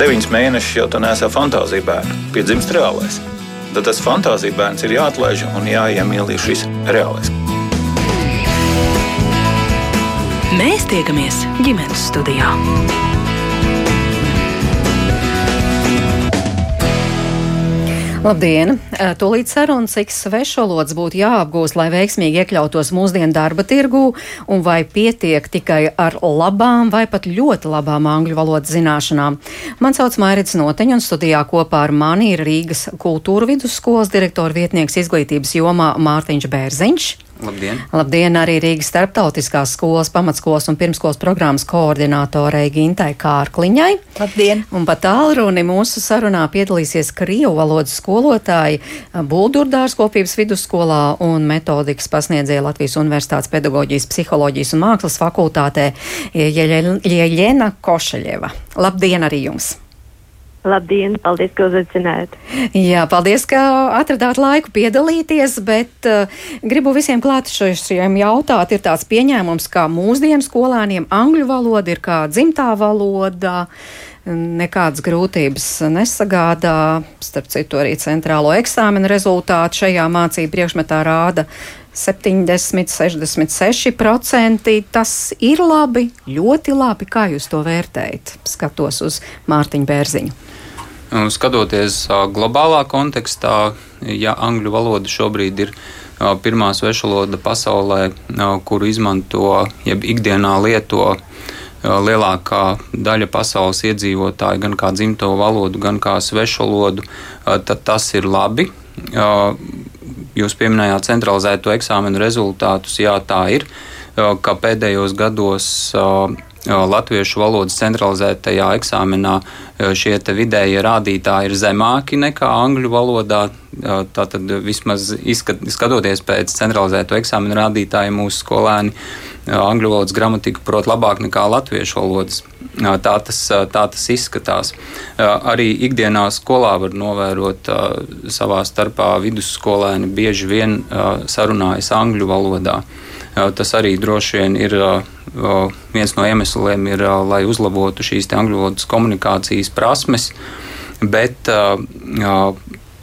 deviņus mēnešus jau tā nesā fantāzija bērnu, piedzimst reālais. Tad tas fantāzija bērns ir jāatlaiž un jāiemīlī šis reālais. Mēs tiekamies ģimenes studijā. Labdien! Tūlīt sarunas, cik svešvalodas būtu jāapgūst, lai veiksmīgi iekļautos mūsdienu darba tirgū, un vai pietiek tikai ar labām vai pat ļoti labām angļu valodas zināšanām. Man sauc Mairits Noteņa, un studijā kopā ar mani ir Rīgas kultūra vidusskolas direktora vietnieks izglītības jomā Mārtiņš Bērziņš. Labdien! Labdien arī Rīgas starptautiskās skolas, pamatskolas un pirmskolas programmas koordinātorei Gintai Kārkliņai. Labdien! Un pat tālruni mūsu sarunā piedalīsies Krievu valodas skolotāji Buldurdārs kopības vidusskolā un metodikas pasniedzēja Latvijas Universitātes pedagoģijas, psiholoģijas un mākslas fakultātē Jeļena Košaļeva. Labdien arī jums! Labdien, paldies, ka uzaicinājāt. Jā, paldies, ka atradāt laiku piedalīties, bet uh, gribu visiem klātešiem jautāt, ir tāds pieņēmums, ka mūsdienu skolēniem angļu valoda ir kā dzimtā valoda. Nekādas grūtības nesagādā. Starp citu, arī centrālo eksāmenu rezultātu šajā mācību priekšmetā rāda 70, 66%. Tas ir labi, ļoti labi. Kā jūs to vērtējat? Skatos uz Mārtiņu Bērziņu. Skatoties globālā kontekstā, ja angļu valoda šobrīd ir pirmā svešvaloda pasaulē, kuru izmanto, jeb ikdienā lieto lielākā daļa pasaules iedzīvotāju, gan kā dzimto valodu, gan kā svešvalodu, tad tas ir labi. Jūs pieminējāt centralizēto eksāmenu rezultātus, jā, tā ir, ka pēdējos gados latviešu valodas centralizētajā eksāmenā šie vidējie rādītāji ir zemāki nekā angļu valodā. Tātad vismaz izskat, skatoties pēc centralizēto eksāmenu rādītāju, mūsu skolēni angļu valodas gramatiku prot labāk nekā latviešu valodas. Tā tas, tā tas izskatās. Arī ikdienā skolā var novērot savā starpā vidusskolēni bieži vien sarunājas angļu valodā. Tas arī droši vien ir viens no iemesliem, ir, lai uzlabotu šīs angļu valodas komunikācijas prasmes. Bet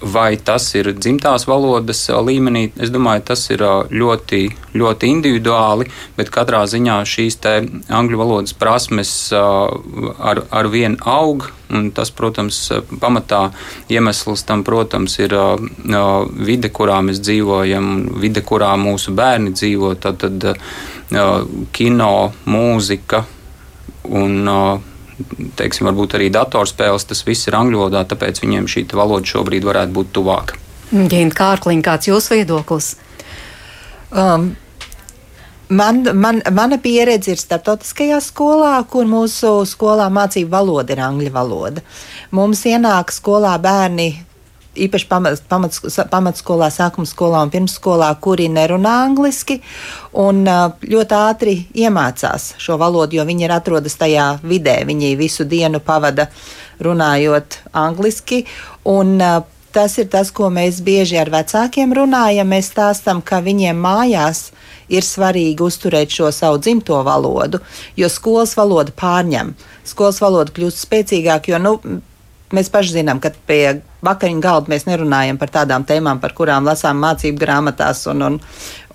vai tas ir dzimtās valodas līmenī, es domāju, tas ir ļoti, ļoti individuāli, bet katrā ziņā šīs angļu valodas prasmes ar, ar vienu aug. Tas, protams, pamatā iemesls tam, protams, ir vide, kurā mēs dzīvojam, vide, kurā mūsu bērni dzīvo. Tad, tad kino, mūzika un teiksim, varbūt arī datorspēles, tas viss ir angļu valodā, tāpēc viņiem šī valoda šobrīd varētu būt tuvāka. Gint Kārkliņ, kāds jūs viedoklis? Um. Man, man, mana pieredze ir starptautiskajā skolā, kur mūsu skolā mācību valoda ir angļu valoda. Mums ienāk skolā bērni īpaši pamat, pamat, pamatskolā, sākuma skolā un pirmsskolā, kuri nerunā angliski un ļoti ātri iemācās šo valodu, jo viņi ir atrodas tajā vidē. Viņi visu dienu pavada runājot angliski. Un, Tas ir tas, ko mēs bieži ar vecākiem runājam. Mēs stāstām, ka viņiem mājās ir svarīgi uzturēt šo savu dzimto valodu, jo skolas valoda pārņem. Skolas valoda kļūst spēcīgāka, jo nu, mēs paši zinām, ka pie vakariņu galda mēs nerunājam par tādām tēmām, par kurām lasām mācību grāmatās un, un,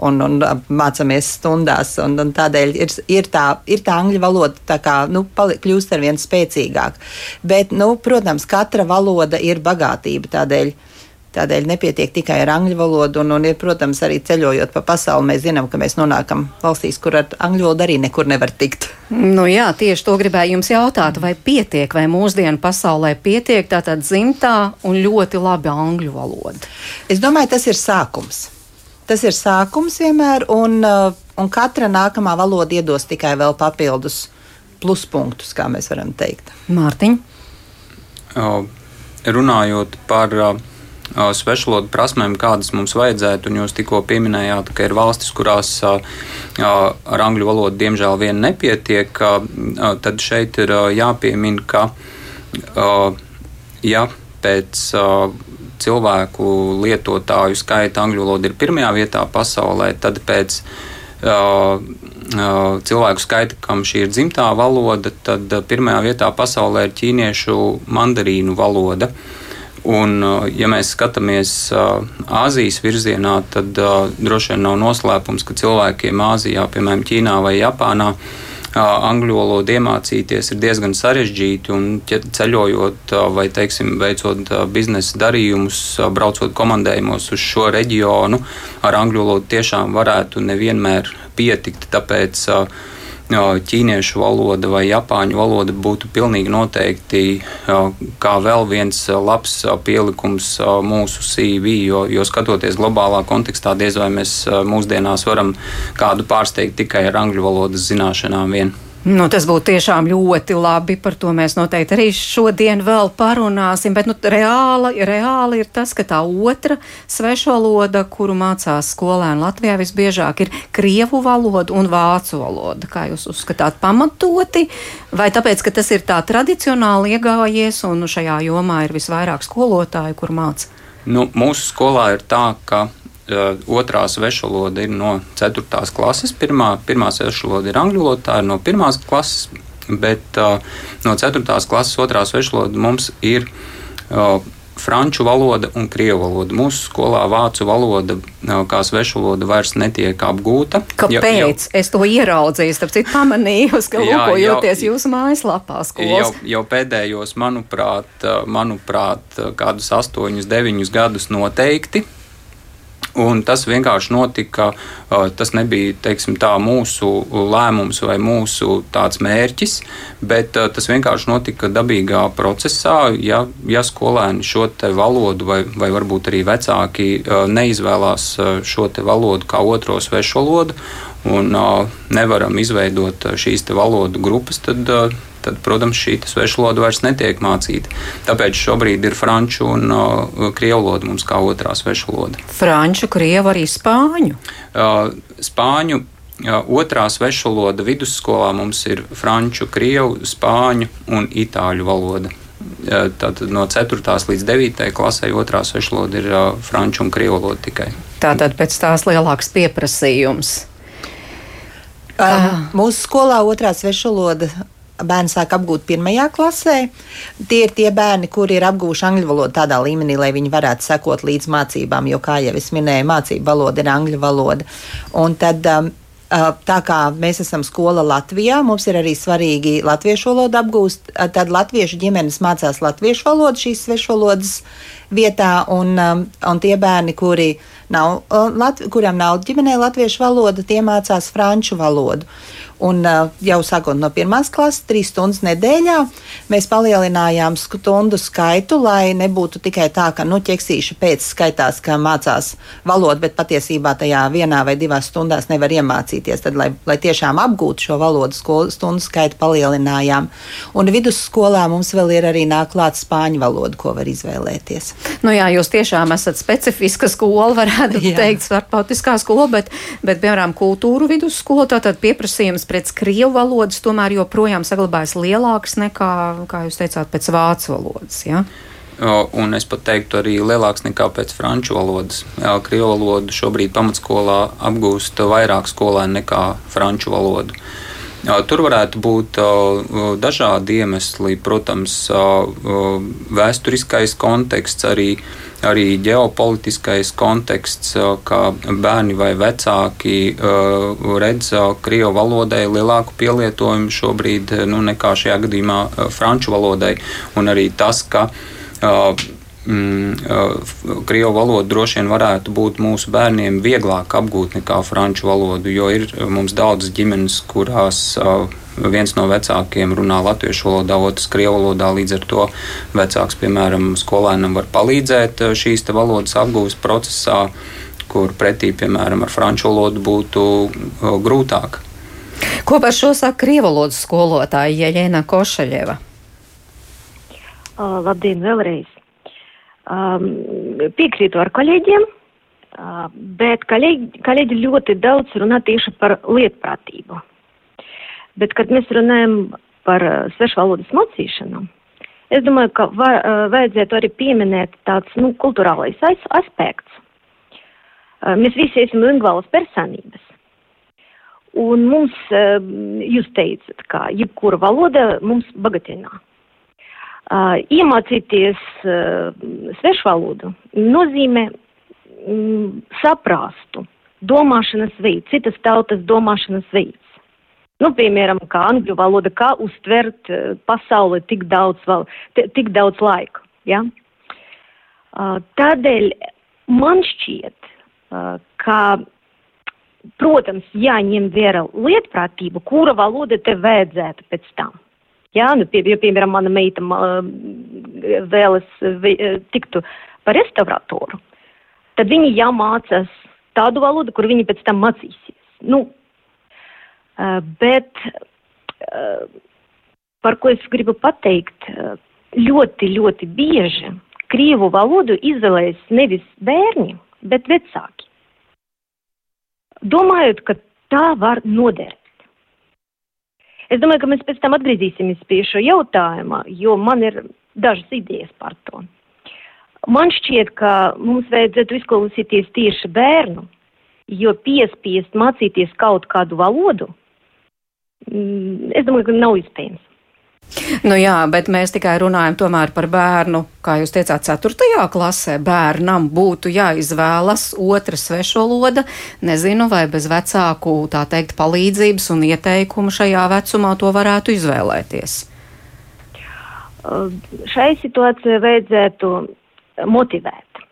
un, un mācāmies stundās. Un, un tādēļ ir, ir, tā, ir tā angļu valoda tā kā, nu, pali, kļūst ar vien spēcīgāk. Bet, nu, protams, katra valoda ir bagātība tādēļ. Tādēļ nepietiek tikai ar angļu valodu, un, un ir, protams, arī ceļojot pa pasauli, mēs zinām, ka mēs nonākam valstīs, kur ar angļu valodu arī nekur nevar tikt. Nu jā, tieši to gribēju jums jautāt, vai pietiek, vai mūsdienu pasaulē pietiek tātad dzimtā un ļoti labi angļu valoda? Es domāju, tas ir sākums. Tas ir sākums vienmēr, un, uh, un katra nākamā valoda iedos tikai vēl papildus pluspunktus, kā mēs varam teikt. Mārtiņ? Runājot par svešvalodu prasmēm, kādas mums vajadzētu. Un jūs tikko pieminējāt, ka ir valstis, kurās ar angļu valodu diemžēl vien nepietiek. Tad šeit ir jāpiemina, ka ja pēc cilvēku lietotāju skaita angļu valoda ir pirmajā vietā pasaulē, tad pēc cilvēku skaita, kam šī ir dzimtā valoda, tad pirmajā vietā pasaulē ir ķīniešu mandarīnu valoda. Un, ja mēs skatāmies Āzijas virzienā, tad droši vien nav noslēpums, ka cilvēkiem Āzijā, piemēram, Ķīnā vai Japānā, angļu valodu iemācīties ir diezgan sarežģīti. Ceļojot vai, teiksim, veicot biznesa darījumus, braucot komandējumos uz šo reģionu, ar angļu valodu tiešām varētu nevienmēr pietikt. Tāpēc ķīniešu valoda vai japāņu valoda būtu pilnīgi noteikti kā vēl viens labs pielikums mūsu CV, jo, jo skatoties globālā kontekstā, diez vai mēs mūsdienās varam kādu pārsteigt tikai ar angļu valodas zināšanām vien. Nu, tas būtu tiešām ļoti labi. Par to mēs noteikti arī šodien vēl parunāsim. Bet nu, reāli, reāli ir tas, ka tā otra svešvaloda, kuru mācās skolēni Latvijā visbiežāk, ir krievu valoda un vācu valoda. Kā jūs uzskatāt, pamatoti? Vai tāpēc, ka tas ir tā tradicionāli iegājies un šajā jomā ir visvairāk skolotāju, kur māca? Nu, mūsu skolā ir tā, ka otrā svešvaloda ir no 4. klases. Pirmā, pirmā svešvaloda ir angļu valoda, tā ir no 1. klases, bet uh, no 4. klases otrā svešvaloda mums ir uh, franču valoda un krievu valoda. Mūsu skolā vācu valoda kā svešvaloda vairs netiek apgūta. Kāpēc? Jau, jau, es to ieraudzīju, starp citu pamanīju, ka lūkojoties jūsu mājaslapā skolas. Jau, jau pēdējos, manuprāt, manuprāt, kādus astoņus, deviņus gadus noteikti Un tas vienkārši notika. Tas nebija teiksim, tā, mūsu lēmums vai mūsu mērķis, bet tas vienkārši notika dabīgā procesā. Ja, ja skolēni šo valodu, vai, vai varbūt arī vecāki, neizvēlās šo valodu kā otro svešu valodu, un nevaram izveidot šīs valodu grupas, tad tad, protams, šī svešu valoda vairs netiek mācīta. Tāpēc šobrīd ir franču un uh, krievu valoda mums kā otrā svešu valoda. Franču, krievu arī spāņu? Uh, spāņu Otrā svešvaloda vidusskolā mums ir franču, krievu, spāņu un itāļu valoda. Tātad no 4. līdz 9. klasē otrā svešvaloda ir uh, franču un krievu valoda tikai. Tātad pēc tās lielāks pieprasījums. Um, mūsu skolā otrā svešvaloda bērni sāk apgūt pirmajā klasē. Tie ir tie bērni, kuri ir apguvuši angļu valodu tādā līmenī, lai viņi varētu sekot līdz mācībām, jo, kā jau es minēju, mācību valoda ir angļu valoda. Un tad, um, uh, Tā kā mēs esam skola Latvijā, mums ir arī svarīgi latviešu valodu apgūst. Uh, tad latviešu ģimenes mācās latviešu valodu šīs svešvalodas vietā, un, um, un tie bērni, kuri nav, uh, kuriem nav ģimenē latviešu valoda, tie mācās franču valodu. Un jau sākot no pirmās klases, trīs stundas nedēļā, mēs palielinājām stundu skaitu, lai nebūtu tikai tā, ka nu, ķeksīša pēc skaitās, ka mācās valodu, bet patiesībā tajā vienā vai divās stundās nevar iemācīties. Tad, lai, lai tiešām apgūtu šo valodu, skolu, stundu skaitu palielinājām. Un vidusskolā mums vēl ir arī nāk klāt spāņu valoda, ko var izvēlēties. Nu jā, jūs tiešām esat specifiska skola, varētu jā. teikt, starptautiskā skola, bet, bet piemēram, kultūru vidusskola, tātad pieprasījums pēc krievu valodas tomēr joprojām saglabājas lielāks nekā, kā jūs teicāt, pēc vācu valodas. Ja? Un es pat teiktu, arī lielāks nekā pēc franču valodas. Jā, krievu valodu šobrīd pamatskolā apgūst vairāk skolēnu nekā franču valodu. Tur varētu būt dažādi iemesli, protams, vēsturiskais konteksts, arī, arī ģeopolitiskais konteksts, kā bērni vai vecāki redz krievu valodai lielāku pielietojumu šobrīd nu, nekā šajā gadījumā franču valodai, un arī tas, ka mm, krievu valodu droši vien varētu būt mūsu bērniem vieglāk apgūt nekā franču valodu, jo ir mums daudz ģimenes, kurās viens no vecākiem runā latviešu valodā, otrs krievu valodā. Līdz ar to vecāks, piemēram, skolēnam var palīdzēt šīs valodas apgūves procesā, kur pretī, piemēram, ar franču valodu būtu grūtāk. Ko par šo saka krievu valodas skolotāja Jēna Košaļeva? Uh, labdien, vēlreiz! Piekrītu ar kolēģiem, bet kolēģi, kolēģi ļoti daudz runā tieši par lietprātību. Bet, kad mēs runājam par uh, svešvalodas mocīšanu, es domāju, ka uh, vajadzētu arī pieminēt tāds, nu, kulturālais aspekts. Mēs visi esam lingvālas personības. Un mums, jūs teicat, ka jebkura valoda mums bagatelinā. Iemācīties svešvalodu nozīmē mm, saprastu domāšanas veidu, citas tautas domāšanas veids. Nu, piemēram, kā angļu valoda, kā uztvert pasauli tik daudz, val, tik daudz laika. Ja? Tādēļ man šķiet, ka, protams, jāņem vērā lietprātība, kura valoda te vajadzētu pēc tam. Jā, nu, pie, ja, piemēram, mana meita uh, vēlas uh, tiktu par restauratoru, tad viņi jāmācās tādu valodu, kur viņi pēc tam mācīsies. Nu, uh, bet uh, par ko es gribu pateikt, uh, ļoti, ļoti bieži krievu valodu izvēlējas nevis bērni, bet vecāki. Domājot, ka tā var noderēt. Es domāju, ka mēs pēc tam atgriezīsimies pie šo jautājuma, jo man ir dažas idejas par to. Man šķiet, ka mums vajadzētu izklausīties tieši bērnu, jo piespiest mācīties kaut kādu valodu, mm, es domāju, ka nav iespējams. Nu jā, bet mēs tikai runājam tomēr par bērnu, kā jūs teicāt, 4. klasē. Bērnam būtu jāizvēlas otra svešvaloda. Nezinu, vai bez vecāku, tā teikt, palīdzības un ieteikumu šajā vecumā to varētu izvēlēties. Šai situācijai vajadzētu motivēt.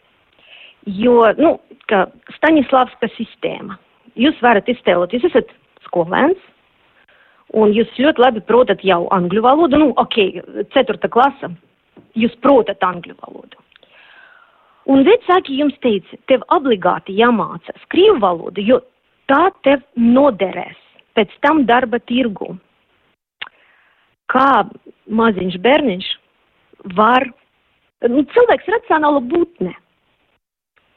Jo, nu, ka Staņislavska sistēma, jūs varat iztēlot, jūs esat skolēns, Un jūs ļoti labi protat jau angļu valodu, nu, ok, ceturta klasa, jūs protat angļu valodu. Un vecāki jums teica, tev obligāti jāmācās krievu valodu, jo tā tev noderēs pēc tam darba tirgu. Kā maziņš bērniņš var, nu, cilvēks racionāla būtne.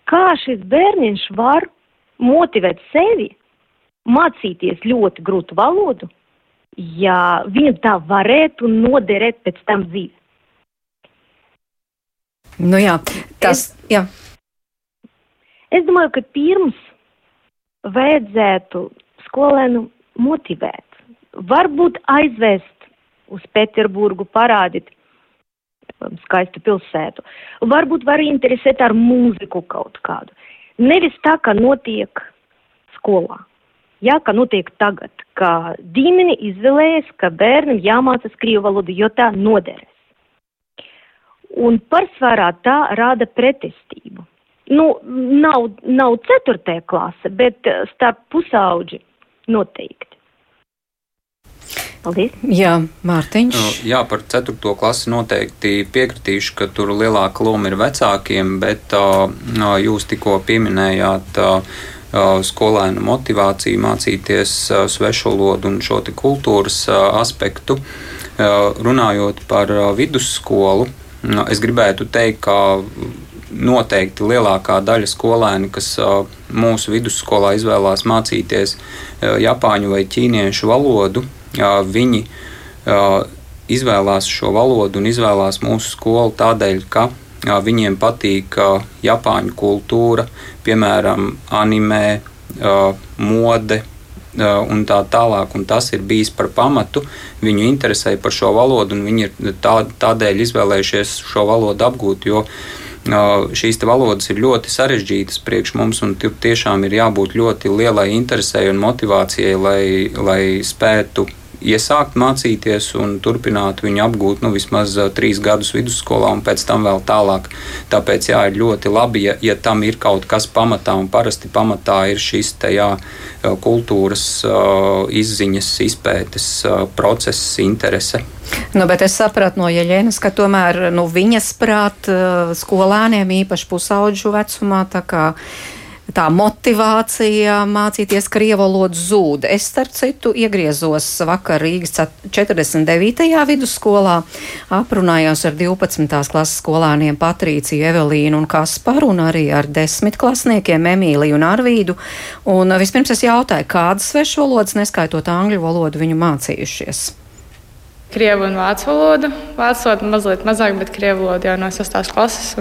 Kā šis bērniņš var motivēt sevi mācīties ļoti grūtu valodu, ja viņam tā varētu noderēt pēc tam dzīve. Nu jā, tas, es, jā. Es domāju, ka pirms vajadzētu skolēnu motivēt. Varbūt aizvest uz Pēterburgu, parādīt um, skaistu pilsētu. Varbūt var interesēt ar mūziku kaut kādu. Nevis tā, kā notiek skolā ja, ka notiek tagad, ka ģimene izvēlējas, ka bērnam jāmācās krievu valodu, jo tā noderēs. Un pārsvarā tā rada pretestību. Nu, nav, nav ceturtā klase, bet eh, starp pusauģi noteikti. Paldies. Jā, Mārtiņš. Nu, jā, par 4. klasi noteikti piekritīšu, ka tur lielāka loma ir vecākiem, bet uh, jūs tikko pieminējāt uh, skolēnu motivāciju mācīties svešvalodu un šo kultūras aspektu. Runājot par vidusskolu, es gribētu teikt, ka noteikti lielākā daļa skolēnu, kas mūsu vidusskolā izvēlās mācīties japāņu vai ķīniešu valodu, viņi izvēlās šo valodu un izvēlās mūsu skolu tādēļ, ka Viņiem patīk Japāņu kultūra, piemēram, anime, mode un tā tālāk. Un tas ir bijis par pamatu viņu interesē par šo valodu, un viņi ir tā, tādēļ izvēlējušies šo valodu apgūt. Jo šīs valodas ir ļoti sarežģītas priekš mums, un tiešām ir jābūt ļoti lielai interesei un motivācijai, lai, lai spētu iesākt mācīties un turpināt viņu apgūt nu, vismaz trīs gadus vidusskolā un pēc tam vēl tālāk. Tāpēc jā, ir ļoti labi, ja, ja tam ir kaut kas pamatā, un parasti pamatā ir šis te, jā, kultūras izziņas, izpētes process, interese. Nu, bet es sapratu no Jeļenas, ka tomēr nu, viņas prāt skolēniem īpaši pusauģu vecumā kā tā motivācija mācīties krievu valodu zūd. Es, starp citu, iegriezos vakar Rīgas 49. vidusskolā, aprunājos ar 12. klases skolāniem Patrīciju, Evelīnu un Kasparu un arī ar desmit klasniekiem Emīliju un Arvīdu. Un vispirms es jautāju, kādas svešu valodas, neskaitot angļu valodu, viņu mācījušies krievu un vācu valodu. Vācu valodu mazliet mazāk, bet krievu valodu jau no 6. klases.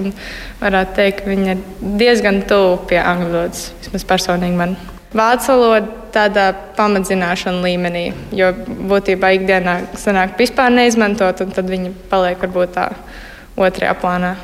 Varētu teikt, ka viņa ir diezgan tuvu pie angļu valodas, vismaz personīgi man. Vācu valoda tādā pamatzināšanu līmenī. Jo būtībā ikdienā sanāk vispār neizmantot, un tad viņi paliek varbūt tā otrajā plānā.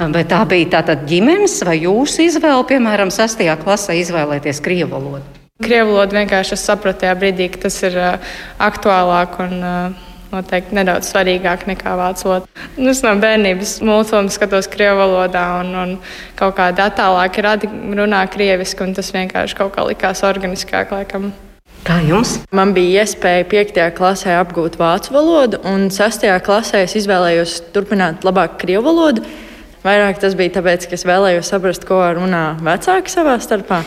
Bet tā bija tātad ģimenes vai jūsu izvēle, piemēram, sastajā klasē izvēlēties krievu valodu? Krievu valodu vienkārši es sapratu tajā brīdī, ka tas ir uh, aktuālāk un uh, noteikti nedaudz svarīgāk nekā vācu valoda. Nu, es no bērnības multfilmu skatos krievu valodā un, un kaut kādā attālāki runā krieviski, un tas vienkārši kaut kā likās organiskāk. Laikam. Kā jums? Man bija iespēja 5. klasē apgūt vācu valodu, un 6. klasē es izvēlējos turpināt labāk krievu valodu. Vairāk tas bija tāpēc, ka es vēlējos saprast, ko runā vecāki savā starpā.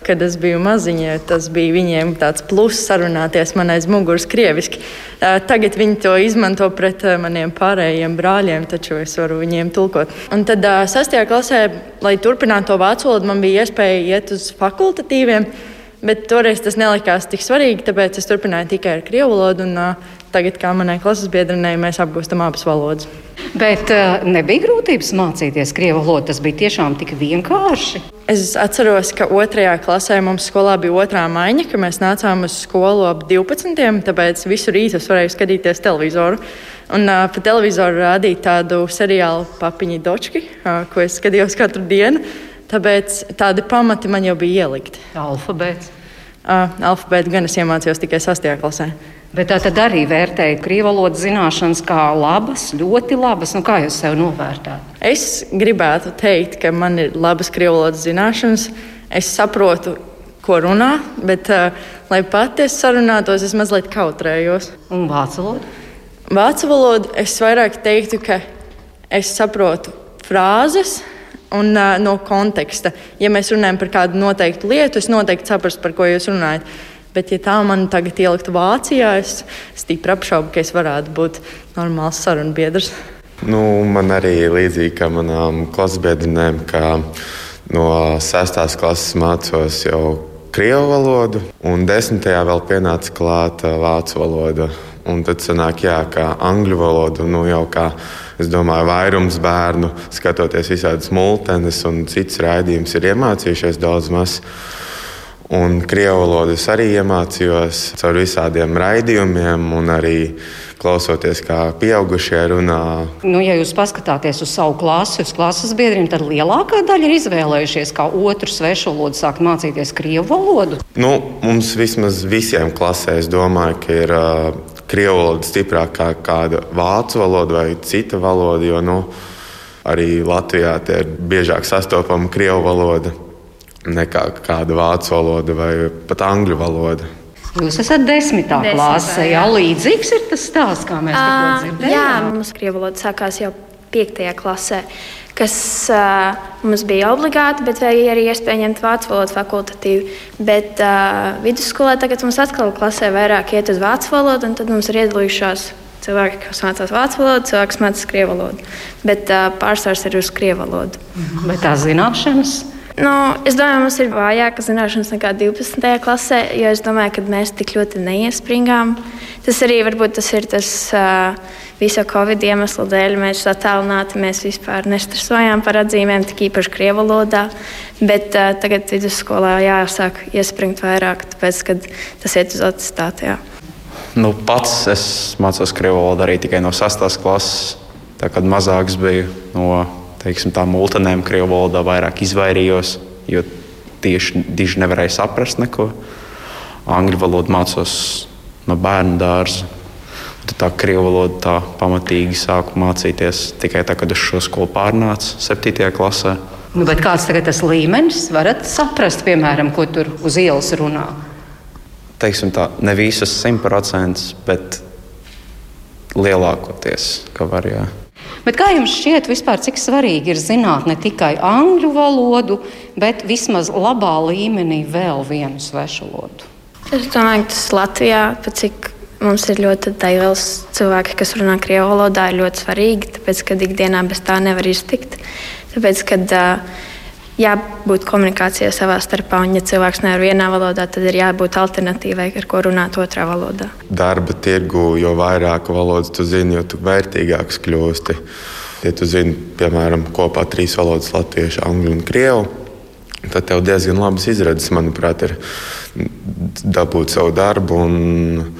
Kad es biju maziņa, tas bija viņiem tāds pluss sarunāties man aiz muguras krieviski. Tagad viņi to izmanto pret maniem pārējiem brāļiem, taču es varu viņiem tulkot. Un tad sastajā klasē, lai turpinātu to vācu valodu, man bija iespēja iet uz fakultatīviem. Bet toreiz tas nelikās tik svarīgi, tāpēc es turpināju tikai ar krievu valodu. Un, uh, tagad, kā manai klases biedrenei, mēs apgūstam abas valodas. Bet uh, nebija grūtības mācīties krievu valodu. Tas bija tiešām tik vienkārši. Es atceros, ka otrajā klasē mums skolā bija otrā maiņa, kad mēs nācām uz skolu ap 12. Tāpēc visu rītu es varēju skatīties televizoru. Un uh, pa televizoru rādīja tādu seriālu papiņu dočki, uh, ko es skatījos katru dienu. Tāpēc tādi pamati man jau bija ielikti. Alfabēts. Uh, alfabētu gan es iemācījos tikai 6. klasē. Bet tā tad arī vērtēja krievu valodas zināšanas kā labas, ļoti labas. Nu, kā jūs sev novērtējat? Es gribētu teikt, ka man ir labas krievu valodas zināšanas. Es saprotu, ko runā, bet, uh, lai pati es sarunātos, es mazliet kautrējos. Un vācu valodu? Vācu valodu es vairāk teiktu, ka es saprotu frāzes un uh, no konteksta. Ja mēs runājam par kādu noteiktu lietu, es noteikti saprastu, par ko jūs runājat. Bet, ja tā man tagad ieliktu Vācijā, es stipri apšaubu, ka es varētu būt normāls sarunu biedrs. Nu, man arī līdzīgi kā manām klases biedrinēm, ka no sestās klases mācos jau krievu valodu, un desmitajā vēl pienāca klāta vācu valoda. Un tad sanāk, jā, ka angļu valodu nu, jau kā Es domāju, vairums bērnu, skatoties visādas multenes un citas raidījumus, ir iemācījušies daudz maz. Un krievu valodu es arī iemācījos caur visādiem raidījumiem, un arī klausoties, kā pieaugušie runā. Nu, ja jūs paskatāties uz savu klasi, uz klases biedriem, tad lielākā daļa ir izvēlējušies kā otru svešu valodu sākt mācīties krievu valodu. Nu, mums vismaz visiem klasē, es domāju, ka ir krievu valoda stiprāk kā kāda vācu valoda vai cita valoda, jo nu, arī Latvijā ir biežāk sastopama krievu valoda nekā kāda vācu valoda vai pat angļu valoda. Jūs esat desmitā, desmitā klasē, jā, līdzīgs ir tas stāsts, kā mēs tikko dzirdējām. Jā, mums krievu valoda sākās jau piektajā klasē kas uh, mums bija obligāti, bet arī iespēja ņemt vācu valodu fakultatīvi. Bet uh, vidusskolā tagad mums atkal klasē vairāk iet uz vācu valodu, un tad mums ir iedalījušās cilvēki, kas mācās vācu valodu, cilvēki, kas mācās krievu valodu. Bet uh, pārsvars ir uz krievu valodu. Mhm. Bet tās zināšanas? Nu, es domāju, mums ir vājākas zināšanas nekā 12. klasē, jo es domāju, ka mēs tik ļoti neiespringām. Tas arī varbūt tas ir tas. Uh, visu Covid iemeslu dēļ mēs attālināti, mēs vispār nestresojām par atzīmēm, tik īpaši krievu valodā. Bet uh, tagad vidusskolā jāsāk iespringt vairāk, tāpēc, ka tas iet uz atestātu. Nu, pats es mācos krievu valodu arī tikai no 6. klases. Tā, kad mazāks biju no teiksim, tā multinēm, krievu valodā vairāk izvairījos, jo tieši diži nevarēja saprast neko. Angļu valodu mācos no bērnu dārza tā krievu valodu tā pamatīgi sāku mācīties tikai tad, kad es šo skolu pārnācu 7. klasē. Nu, kāds tagad tas līmenis? Varat saprast, piemēram, ko tur uz ielas runā? Teiksim tā, ne visas simtprocentīgi, bet lielākoties, ka var. Jā. Bet kā jums šķiet, vispār, cik svarīgi ir zināt ne tikai angļu valodu, bet vismaz labā līmenī vēl vienu svešu valodu? Es domāju, ka tas Latvijā, cik Mums ir ļoti daudz cilvēki, kas runā krievu valodā, ir ļoti svarīgi, tāpēc, ka ikdienā bez tā nevar iztikt. Tāpēc, kad uh, jābūt komunikācijai savā starpā, un ja cilvēks nevar vienā valodā, tad ir jābūt alternatīvai, ar ko runāt otrā valodā. Darba tirgu, jo vairāk valodas tu zini, jo tu vērtīgāks kļūsti. Ja tu zini, piemēram, kopā trīs valodas - latviešu, angļu un krievu, tad tev diezgan labas izredzes, manuprāt, ir dabūt savu darbu. Un,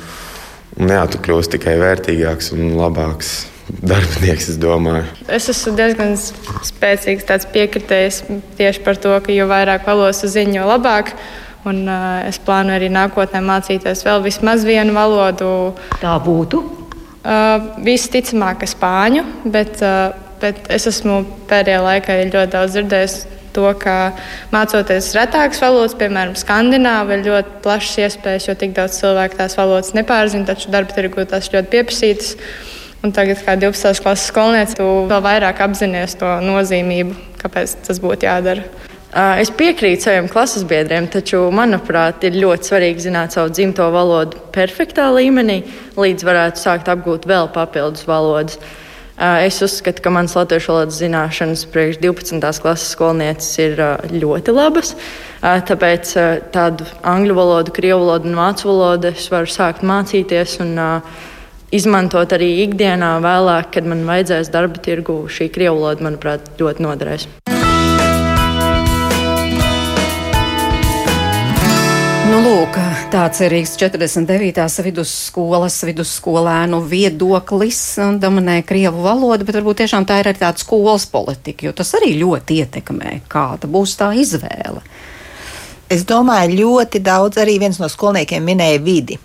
un jā, tu kļūsi tikai vērtīgāks un labāks darbinieks, es domāju. Es esmu diezgan spēcīgs piekritējs tieši par to, ka jo vairāk valodas ziņu, jo labāk. Un, uh, es plānoju arī nākotnē mācīties vēl vismaz vienu valodu. Tā būtu? Uh, Visticamāk, spāņu, bet, uh, bet es esmu pēdējā laikā ļoti daudz dzirdējis to, ka mācoties retākas valodas, piemēram, skandināvu, ir ļoti plašas iespējas, jo tik daudz cilvēku tās valodas nepārzina, taču darba tirgu tās ļoti pieprasītas. Un tagad, kā 12. klases skolniece, tu vēl vairāk apzinājies to nozīmību, kāpēc tas būtu jādara. Es piekrītu saviem klases biedriem, taču, manuprāt, ir ļoti svarīgi zināt savu dzimto valodu perfektā līmenī, līdz varētu sākt apgūt vēl papildus valodas. Es uzskatu, ka manas latviešu valodas zināšanas priekš 12. klases skolnieces ir ļoti labas. Tāpēc tādu angļu valodu, krievu valodu un vācu valodu es varu sākt mācīties un izmantot arī ikdienā vēlāk, kad man vajadzēs darba tirgu. Šī krievu valoda, manuprāt, ļoti noderēs. Nu, lūk, tāds ir Rīgas 49. vidusskolas vidusskolēnu viedoklis. Dominē krievu valoda, bet varbūt tiešām tā ir arī tāda skolas politika, jo tas arī ļoti ietekmē, kāda būs tā izvēle. Es domāju, ļoti daudz arī viens no skolniekiem minēja vidi.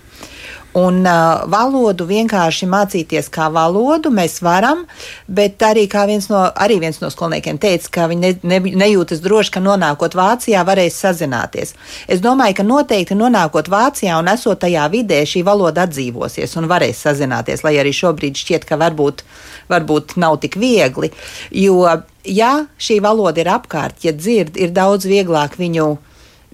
Un uh, valodu vienkārši mācīties kā valodu mēs varam, bet arī viens no, arī viens no skolniekiem teica, ka viņi ne, ne, nejūtas droši, ka nonākot Vācijā varēs sazināties. Es domāju, ka noteikti nonākot Vācijā un esot tajā vidē, šī valoda atdzīvosies un varēs sazināties, lai arī šobrīd šķiet, ka varbūt, varbūt nav tik viegli. Jo, ja šī valoda ir apkārt, ja dzird, ir daudz vieglāk viņu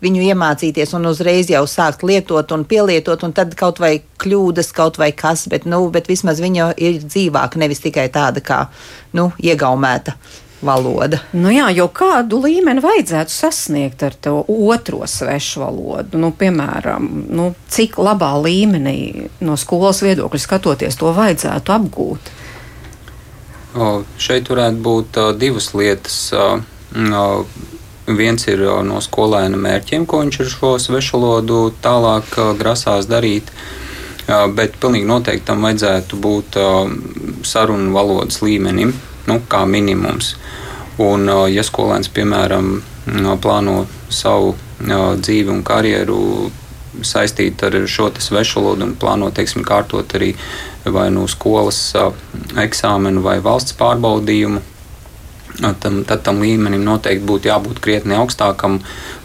viņu iemācīties un uzreiz jau sākt lietot un pielietot, un tad kaut vai kļūdas, kaut vai kas, bet, nu, bet vismaz viņa ir dzīvāka, nevis tikai tāda kā nu, iegaumēta valoda. Nu jā, jo kādu līmeni vajadzētu sasniegt ar to otro svešu valodu? Nu, piemēram, nu, cik labā līmenī no skolas viedokļa skatoties to vajadzētu apgūt? O, šeit varētu būt uh, divas lietas. Uh, uh, Viens ir no skolēna mērķiem, ko viņš ar šo svešvalodu tālāk grasās darīt. Bet pilnīgi noteikti tam vajadzētu būt sarunu valodas līmenim, nu, kā minimums. Un, ja skolēns, piemēram, plāno savu dzīvi un karjeru saistīt ar šo svešu valodu un plāno teiksim, kārtot arī vai no nu skolas eksāmenu vai valsts pārbaudījumu, tam, tad tam līmenim noteikti būtu jābūt krietni augstākam,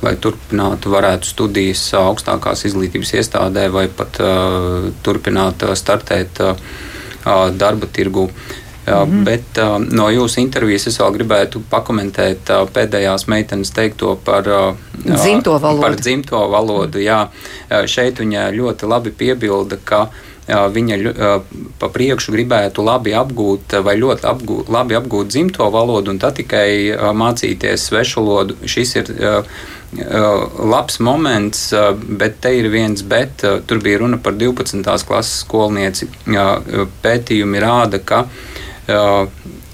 lai turpinātu varētu studijas augstākās izglītības iestādē vai pat uh, turpināt startēt uh, darba tirgu. Mm -hmm. Bet uh, no jūsu intervijas es vēl gribētu pakomentēt uh, pēdējās meitenes teikto par uh, dzimto valodu. Par dzimto valodu jā. Šeit viņa ļoti labi piebilda, ka uh, viņa pa priekšu gribētu labi apgūt vai ļoti apgūt, labi apgūt dzimto valodu un tad tikai mācīties svešu valodu. Šis ir labs moments, bet te ir viens bet. Tur bija runa par 12. klases skolnieci. Pētījumi rāda, ka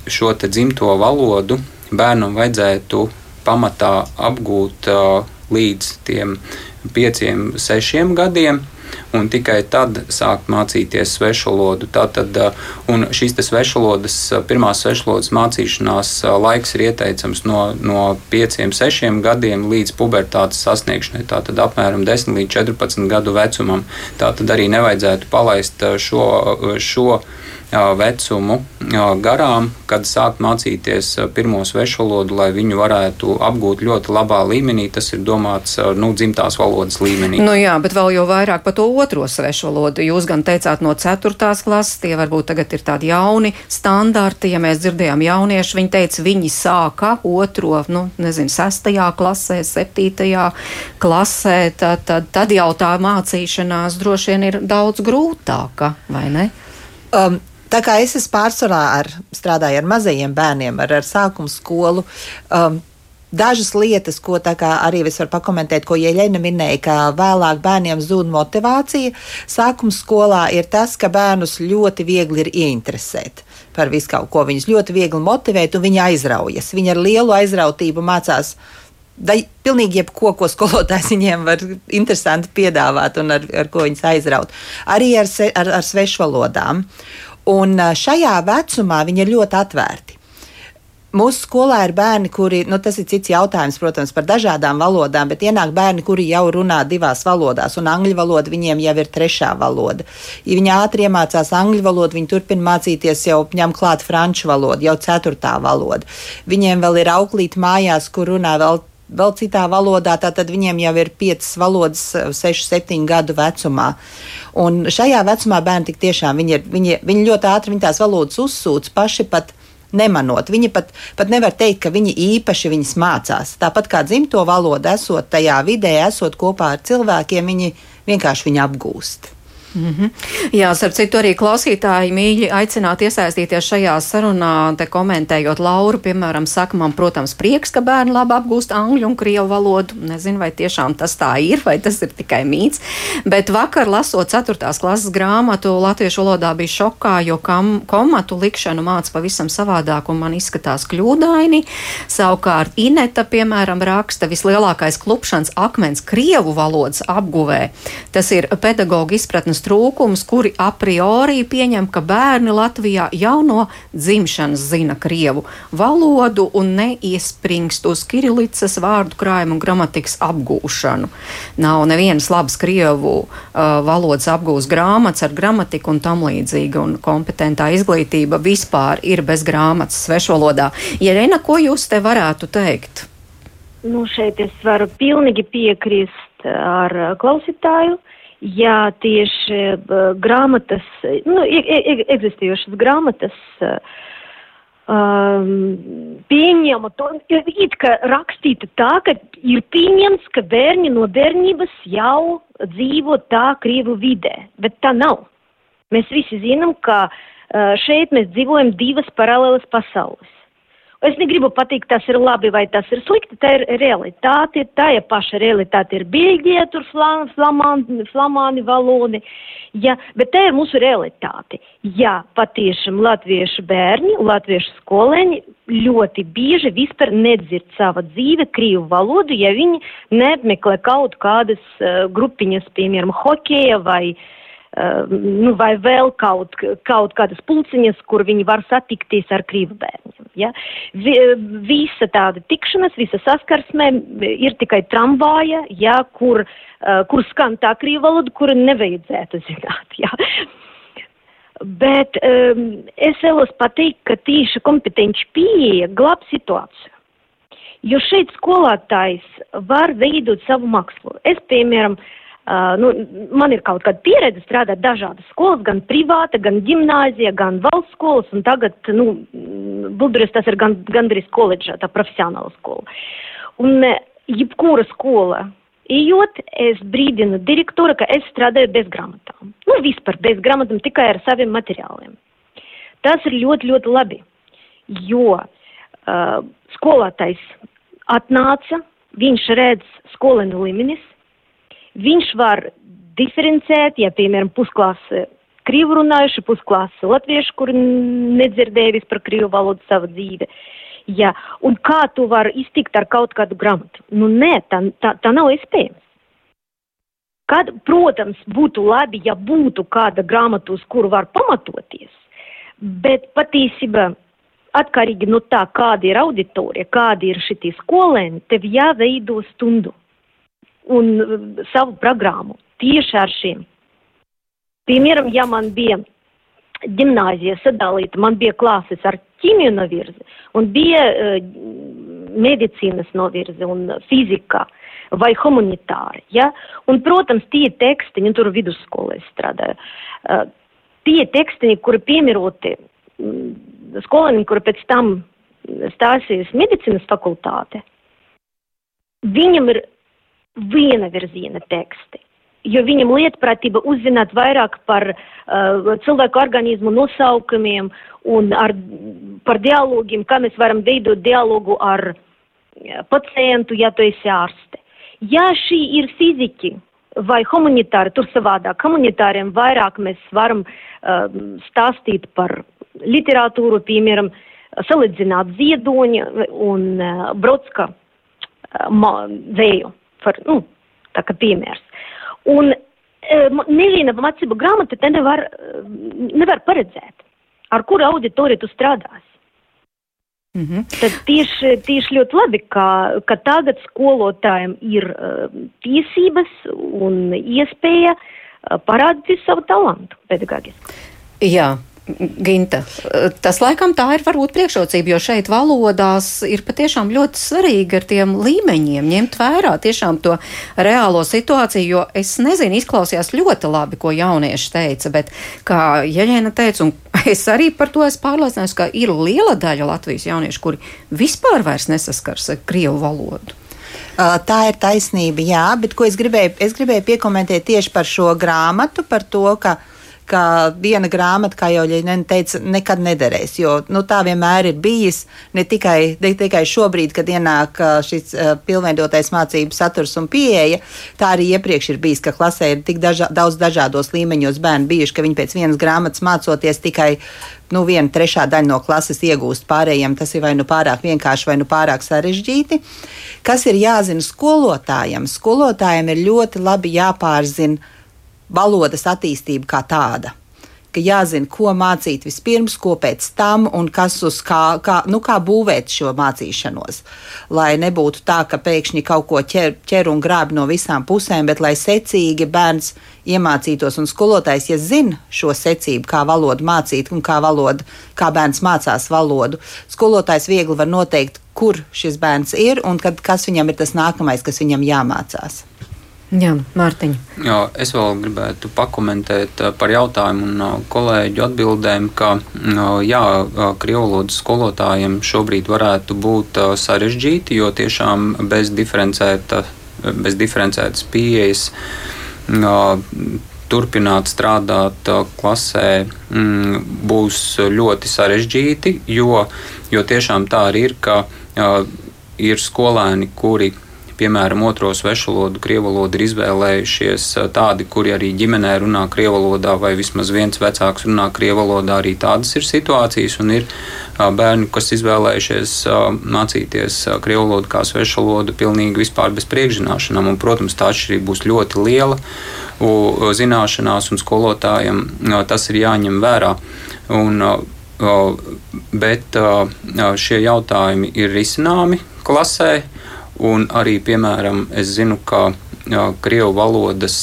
šo dzimto valodu bērnam vajadzētu pamatā apgūt līdz tiem pieciem, sešiem gadiem un tikai tad sākt mācīties svešvalodu. Tātad, un šīs svešvalodas, pirmās svešvalodas mācīšanās laiks ir ieteicams no, no 5, 6 gadiem līdz pubertātes sasniegšanai, tātad apmēram 10 līdz 14 gadu vecumam. Tātad arī nevajadzētu palaist šo, šo vecumu garām, kad sākt mācīties pirmo svešu valodu, lai viņu varētu apgūt ļoti labā līmenī. Tas ir domāts nu, dzimtās valodas līmenī. Nu jā, bet vēl jau vairāk par to otro svešu valodu. Jūs gan teicāt no 4. klases, tie varbūt tagad ir tādi jauni standarti. Ja mēs dzirdējām jaunieši, viņi teica, viņi sāka otro, nu, nezinu, 6. klasē, 7. klasē, tad, tad, tad jau tā mācīšanās droši vien ir daudz grūtāka, vai ne? Um, Tā kā es esmu pārsvarā ar, strādāju ar mazajiem bērniem, ar, ar sākuma skolu. Um, Dažas lietas, ko arī es varu pakomentēt, ko Ieļena minēja, ka vēlāk bērniem zūd motivācija. Sākuma skolā ir tas, ka bērnus ļoti viegli ir ieinteresēt par visu kaut ko. Viņus ļoti viegli motivēt, un viņi aizraujas. Viņi ar lielu aizrautību mācās da, pilnīgi jebko, ko skolotājs viņiem var interesanti piedāvāt un ar, ar ko viņus aizraut. Arī ar, se, ar, ar svešvalodām. Un šajā vecumā viņi ir ļoti atvērti. Mūsu skolā ir bērni, kuri, nu, tas ir cits jautājums, protams, par dažādām valodām, bet ienāk bērni, kuri jau runā divās valodās, un angļu valoda viņiem jau ir trešā valoda. Ja viņi ātri iemācās angļu valodu, viņi turpina mācīties jau ņem klāt franču valodu, jau ceturtā valoda. Viņiem vēl ir auklīt mājās, kur runā vēl vēl citā valodā, tad viņiem jau ir piecas valodas, 6, 7 gadu vecumā. Un šajā vecumā bērni tik tiešām viņi, ir, viņi, viņi ļoti ātri viņi tās valodas uzsūc paši pat nemanot. Viņi pat, pat nevar teikt, ka viņi īpaši viņas mācās. Tāpat kā dzimto valodu, esot tajā vidē, esot kopā ar cilvēkiem, viņi vienkārši viņu apgūst. Mm -hmm. Jā, starp citu, arī klausītāji mīļi aicināt iesaistīties šajā sarunā, te komentējot Lauru, piemēram, saka, man, protams, prieks, ka bērni labi apgūst angļu un krievu valodu. Nezinu, vai tiešām tas tā ir, vai tas ir tikai mīts. Bet vakar, lasot 4. klases grāmatu, latviešu valodā bija šokā, jo kam, komatu likšanu māca pavisam savādāk un man izskatās kļūdaini. Savukārt Ineta, piemēram, raksta vislielākais klupšanas akmens krievu valodas apguvē. Tas ir pedagoģa izpratnes trūkums, kuri a priori pieņem, ka bērni Latvijā jau no dzimšanas zina krievu valodu un neiespringst uz kirillicas vārdu krājumu un gramatikas apgūšanu. Nav nevienas labas krievu uh, valodas apgūst grāmatas ar gramatiku un tam līdzīgi, un kompetentā izglītība vispār ir bez grāmatas svešvalodā. Jerena, ko jūs te varētu teikt? Nu, šeit es varu pilnīgi piekrist ar klausītāju. Uh, ja tieši grāmatas, nu, eksistējošas grāmatas um, pieņēma to, it kā rakstīta tā, ka ir pieņemts, ka bērni no bērnības jau dzīvo tā Krievu vidē, bet tā nav. Mēs visi zinām, ka uh, šeit mēs dzīvojam divas paralēlas pasaules. Es negribu pateikt, tas ir labi vai tas ir slikti, tā ir realitāte, tā ir paša realitāte ir Bēļģija, tur flam, flamāni, flamāni valodi, ja, bet tā ir mūsu realitāte. Ja patiešām latviešu bērni, latviešu skolēņi ļoti bieži vispār nedzird savu dzīvi krīvu valodu, ja viņi neapmeklē kaut kādas uh, grupiņas, piemēram, hokeja vai Uh, nu, vai vēl kaut, kaut kādas pulciņas, kur viņi var satikties ar krīvu bērniem. Ja? Visa tāda tikšanās, visa saskarsme ir tikai tramvāja, ja, kur, uh, kur skan tā krīva valoda, kuru nevajadzētu zināt. Ja? Bet um, es vēlos pateikt, ka tīša kompetenci pieeja glāb situāciju. Jo šeit skolotājs var veidot savu mākslu. Es, piemēram, uh, Uh, nu, man ir kaut kāda pieredze strādāt dažādas skolas, gan privāta, gan gimnāzija, gan valsts skolas, un tagad, nu, Budris tas ir gan, gandrīz koledža, tā profesionāla skola. Un jebkura skola, ejot, es brīdinu direktoru, ka es strādāju bez grāmatām. Nu, vispār bez grāmatām, tikai ar saviem materiāliem. Tas ir ļoti, ļoti labi, jo uh, skolotājs atnāca, viņš redz skolēnu līmenis, viņš var diferencēt, ja, piemēram, pusklase krīvu runājuši, pusklase latviešu, kur nedzirdēja vispār krīvu valodu savu dzīvi. Ja, un kā tu vari iztikt ar kaut kādu grāmatu? Nu, nē, tā, tā, tā nav iespējams. Kad, protams, būtu labi, ja būtu kāda grāmata, uz kuru var pamatoties, bet patiesībā atkarīgi no tā, kāda ir auditorija, kādi ir šitie skolēni, tev jāveido stundu un uh, savu programmu tieši ar šiem. Piemēram, ja man bija gimnāzija sadalīta, man bija klases ar ķīmiju novirzi un bija uh, medicīnas novirzi un fizika vai humanitāri. Ja? Un, protams, tie tekstiņi, un tur vidusskolē strādāju, uh, tie tekstiņi, kuri piemēroti mm, skolēniem, kuri pēc tam stāsies medicīnas fakultāte, viņam ir viena virziena teksti. Jo viņam lietpratība uzzināt vairāk par uh, cilvēku organismu nosaukumiem un ar, par dialogiem, kā mēs varam veidot dialogu ar uh, pacientu, ja tu esi ārste. Ja šī ir fiziki vai humanitāri, tur savādāk. Humanitāriem vairāk mēs varam uh, stāstīt par literatūru, piemēram, salīdzināt Ziedoņa un uh, Brodska uh, vēju, par, nu, tā kā piemērs. Un uh, neviena mācību grāmata te nevar, uh, nevar paredzēt, ar kuru auditoriju tu strādāsi. Mm -hmm. Tad tieši, tieši ļoti labi, ka, ka tagad skolotājiem ir uh, tiesības un iespēja uh, parādīt savu talantu pedagoģisku. Jā, Ginta, tas laikam tā ir varbūt priekšrocība, jo šeit valodās ir patiešām ļoti svarīgi ar tiem līmeņiem ņemt vērā tiešām to reālo situāciju, jo es nezinu, izklausījās ļoti labi, ko jaunieši teica, bet kā Jeļena teica, un es arī par to esmu pārliecināts, ka ir liela daļa Latvijas jauniešu, kuri vispār vairs nesaskars ar Krievu valodu. Tā ir taisnība, jā, bet ko es gribēju, es gribēju piekomentēt tieši par šo grāmatu, par to, ka uh, ka viena grāmata, kā jau Ļeņķina teica, nekad nederēs. Jo nu, tā vienmēr ir bijis ne tikai, ne tikai šobrīd, kad ienāk šis uh, pilnveidotais mācību saturs un pieeja, tā arī iepriekš ir bijis, ka klasē ir tik dažā, daudz dažādos līmeņos bērni bijuši, ka viņi pēc vienas grāmatas mācoties tikai nu, viena trešā daļa no klases iegūst, pārējiem tas ir vai nu pārāk vienkārši, vai nu pārāk sarežģīti. Kas ir jāzina skolotājiem? Skolotājiem ir ļoti labi jāpārzina valodas attīstība kā tāda. Ka jāzina, ko mācīt vispirms, ko pēc tam, un kas uz kā, kā, nu, kā būvēt šo mācīšanos. Lai nebūtu tā, ka pēkšņi kaut ko ķer, ķer un grāb no visām pusēm, bet lai secīgi bērns iemācītos, un skolotājs, ja zina šo secību, kā valodu mācīt un kā, valodu, kā bērns mācās valodu, skolotājs viegli var noteikt, kur šis bērns ir un kad, kas viņam ir tas nākamais, kas viņam jāmācās. Jā, Mārtiņa. Jā, es vēl gribētu pakomentēt eh, par jautājumu un eh, kolēģu atbildēm, ka eh, jā, krievlodas skolotājiem šobrīd varētu būt sarežģīti, jo tiešām bez, diferencēta, bez diferencētas pieejas turpināt strādāt klasē mm, būs ļoti sarežģīti, jo, jo tiešām tā arī ir, ka ir skolēni, kuri piemēram, otro svešu valodu, krievu valodu ir izvēlējušies tādi, kuri arī ģimenē runā krievu valodā, vai vismaz viens vecāks runā krievu valodā. Arī tādas ir situācijas, un ir bērni, kas izvēlējušies mācīties krievu valodu kā svešu valodu pilnīgi vispār bez priekšzināšanām. Un, protams, tā atšķirība būs ļoti liela zināšanās, un skolotājiem tas ir jāņem vērā. Un, bet šie jautājumi ir risināmi klasē. Un arī, piemēram, es zinu, ka jā, Krievu valodas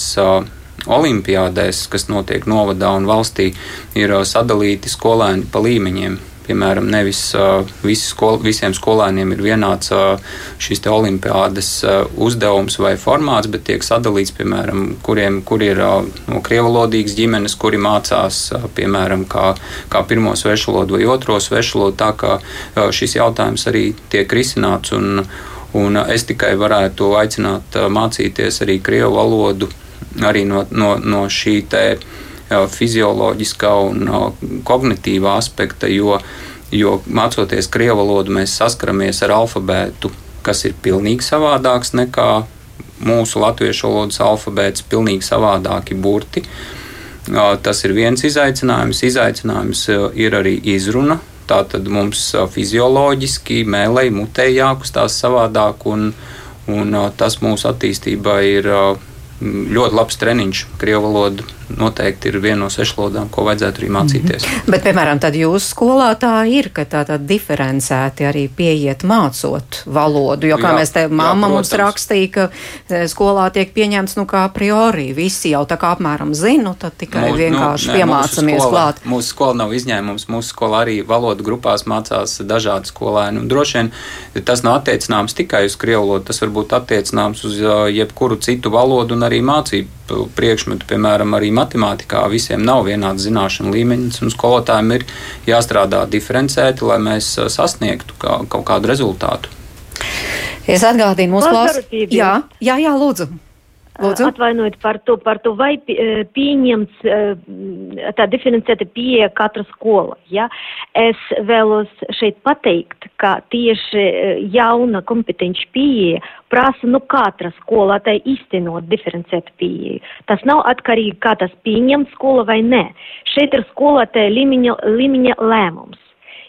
olimpiādēs, kas notiek novadā un valstī, ir sadalīti skolēni pa līmeņiem. Piemēram, nevis visi skol, visiem skolēniem ir vienāds šīs olimpiādas uzdevums vai formāts, bet tiek sadalīts, piemēram, kuriem kur ir no krievalodīgas ģimenes, kuri mācās, piemēram, kā, kā pirmo svešvalodu vai otro svešvalodu. Tā kā šis jautājums arī tiek risināts. Un, Un es tikai varētu aicināt mācīties arī krievu valodu arī no, no, no šī te fizioloģiskā un kognitīvā aspekta, jo, jo mācoties krievu valodu, mēs saskaramies ar alfabētu, kas ir pilnīgi savādāks nekā mūsu latviešu valodas alfabēts, pilnīgi savādāki burti. Tas ir viens izaicinājums. Izaicinājums ir arī izruna, Tā tad mums fizioloģiski mēlēji mutē jākustās savādāk, un, un tas mūsu attīstībā ir ļoti labs treniņš, krievu valodu noteikti ir viena no sešlodām, ko vajadzētu arī mācīties. Mm -hmm. Bet, piemēram, tad jūsu skolā tā ir, ka tā tad diferencēti arī pieiet mācot valodu, jo, kā jā, mēs te mamma jā, mums rakstīja, ka e, skolā tiek pieņemts, nu, kā a priori, visi jau tā kā apmēram zinu, tad tikai Mūs, nu, vienkārši nu, piemācamies skola, klāt. Mūsu skola nav izņēmums, mūsu skola arī valodu grupās mācās dažādi skolēni, un droši vien tas nav attiecināms tikai uz krievu valodu, tas var būt attiecināms uz jebkuru citu valodu un arī mācību priekšmetu, piemēram, arī matemātikā visiem nav vienāds zināšanu līmenis, un skolotājiem ir jāstrādā diferencēti, lai mēs sasniegtu kā, kaut kādu rezultātu. Es atgādīju mūsu klausītājiem. Jā, jā, jā, lūdzu. Lūdzu? Atvainojiet par to, par to vai e, pieņemts e, tā diferencēta pieeja katra skola. Ja? Es vēlos šeit pateikt, ka tieši jauna kompetenci pieeja prasa nu katra skolotāja īstenot diferencētu pieeju. Tas nav atkarīgi, kā tas pieņem skola vai nē. Šeit ir skolotāja līmeņa, līmeņa lēmums.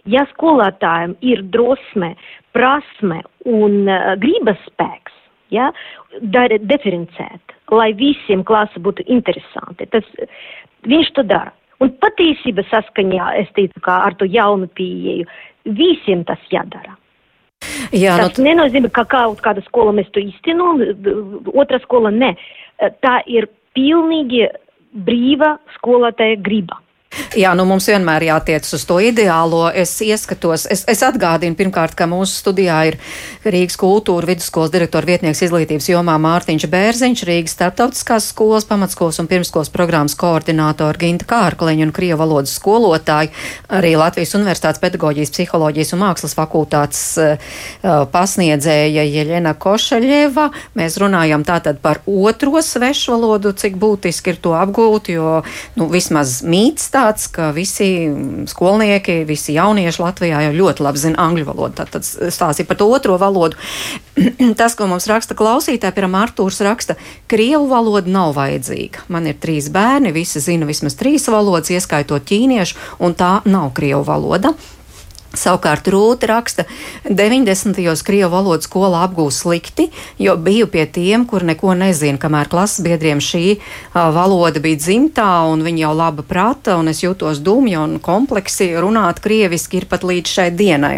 Ja skolotājiem ir drosme, prasme un uh, gribas spēks, ja, dara diferencēt, lai visiem klasa būtu interesanti, tas viņš to dara. Un patiesība saskaņā, es teicu, kā ar to jaunu pieeju, visiem tas jādara. Jā, tas no... nenozīmē, ka kaut kāda skola mēs to īstenojam, otra skola ne. Tā ir pilnīgi brīva skolotāja griba. Jā, nu mums vienmēr jātiec uz to ideālo. Es ieskatos, es, es atgādinu pirmkārt, ka mūsu studijā ir Rīgas kultūra vidusskolas direktora vietnieks izglītības jomā Mārtiņš Bērziņš, Rīgas starptautiskās skolas, pamatskolas un pirmskolas programmas koordinātori Ginta Kārkleņa un Krievu valodas skolotāji, arī Latvijas Universitātes pedagoģijas, psiholoģijas un mākslas fakultātes uh, pasniedzēja Jeļena Košaļeva. Mēs runājam tātad par otro svešvalodu, cik būtiski ir to apgūt, jo, nu, vismaz mīts tā tāds, ka visi skolnieki, visi jaunieši Latvijā jau ļoti labi zina angļu valodu. Tad, tad stāstīja par to otro valodu. Tas, ko mums raksta klausītāji, piemēram, Artūrs raksta, Krievu valoda nav vajadzīga. Man ir trīs bērni, visi zina vismaz trīs valodas, ieskaitot ķīniešu, un tā nav Krievu valoda. Savukārt Rūta raksta, 90. gados krievu valodas skolā apgūst slikti, jo biju pie tiem, kur neko nezina, kamēr klases biedriem šī uh, valoda bija dzimtā un viņi jau laba prata, un es jūtos dumja un kompleksi runāt krieviski ir pat līdz šai dienai.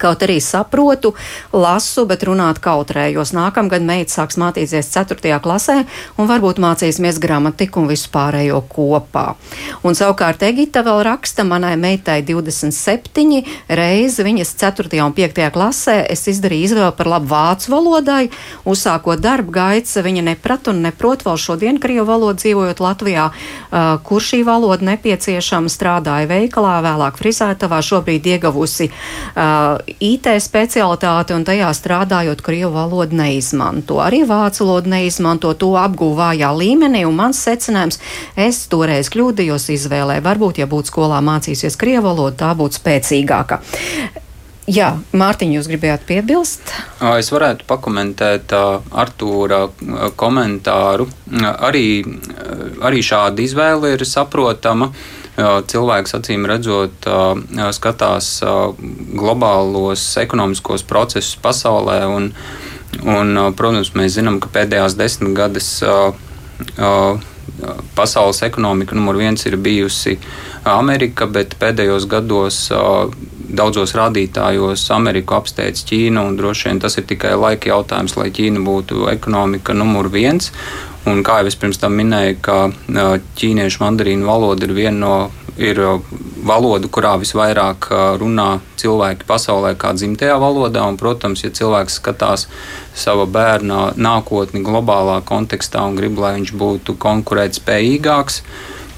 Kaut arī saprotu, lasu, bet runāt kautrējos. Nākamgad meita sāks mācīties 4. klasē un varbūt mācīsimies gramatiku un visu pārējo kopā. Un savukārt Egita vēl raksta manai meitai 27 reizi viņas 4. un 5. klasē es izdarīju izvēli par labu vācu valodai. Uzsākot darba gaitas, viņa neprat un neprot vēl šodien krievu valodu dzīvojot Latvijā, uh, kur šī valoda nepieciešama, strādāja veikalā, vēlāk frizētavā, šobrīd iegavusi uh, IT specialitāte un tajā strādājot, krievu valodu neizmanto. Arī vācu valodu neizmanto, to apgūvājā līmenī, un mans secinājums, es toreiz kļūdījos izvēlē. Varbūt, ja būtu skolā mācīsies krievu valodu, tā būtu spēcīgāka. Jā, Mārtiņ, jūs gribējāt piebilst? Es varētu pakomentēt Artūra komentāru. Arī, arī šāda izvēle ir saprotama. Uh, cilvēks acīm redzot skatās globālos ekonomiskos procesus pasaulē. Un, un, protams, mēs zinām, ka pēdējās desmitgades pasaules ekonomika numur viens ir bijusi Amerika, bet pēdējos gados daudzos rādītājos Ameriku apsteidz Ķīna, un droši vien tas ir tikai laika jautājums, lai Ķīna būtu ekonomika numur viens. Un kā jau es pirms tam minēju, ka ķīniešu mandarīnu valoda ir viena no ir valoda, kurā visvairāk runā cilvēki pasaulē, kā dzimtajā valodā. Un, protams, ja cilvēks skatās sava bērna nākotni globālā kontekstā un grib, lai viņš būtu konkurētspējīgāks,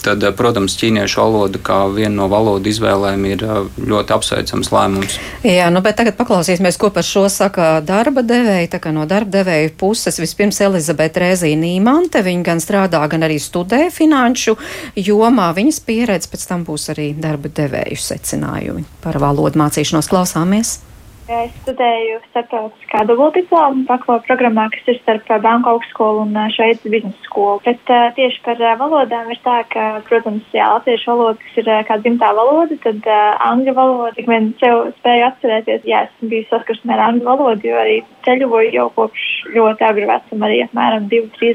tad, eh, protams, ķīniešu valoda kā viena no valodu izvēlēm ir eh, ļoti apsveicams lēmums. Jā, nu, bet tagad paklausīsimies, ko par šo saka darba devēja. Tā kā no darba devēja puses vispirms Elizabete Rēzīna Nīmante, viņa gan strādā, gan arī studē finanšu jomā. Viņas pieredze pēc tam būs arī darba devēju secinājumi par valodu mācīšanos. Klausāmies! Es studēju starptautiskā dubultdiplomu bakalaura programmā, kas ir starp Banku augstskolu un Šveices biznesa skolu. Bet uh, tieši par uh, valodām ir tā, ka, protams, jā, latviešu valoda, kas ir uh, kā dzimtā valoda, tad angļu valoda, cik vien sev spēju atcerēties, jā, esmu bijis saskarsmē ar angļu valodu, jo arī ceļoju jau kopš ļoti agru vecumu, arī apmēram 2-3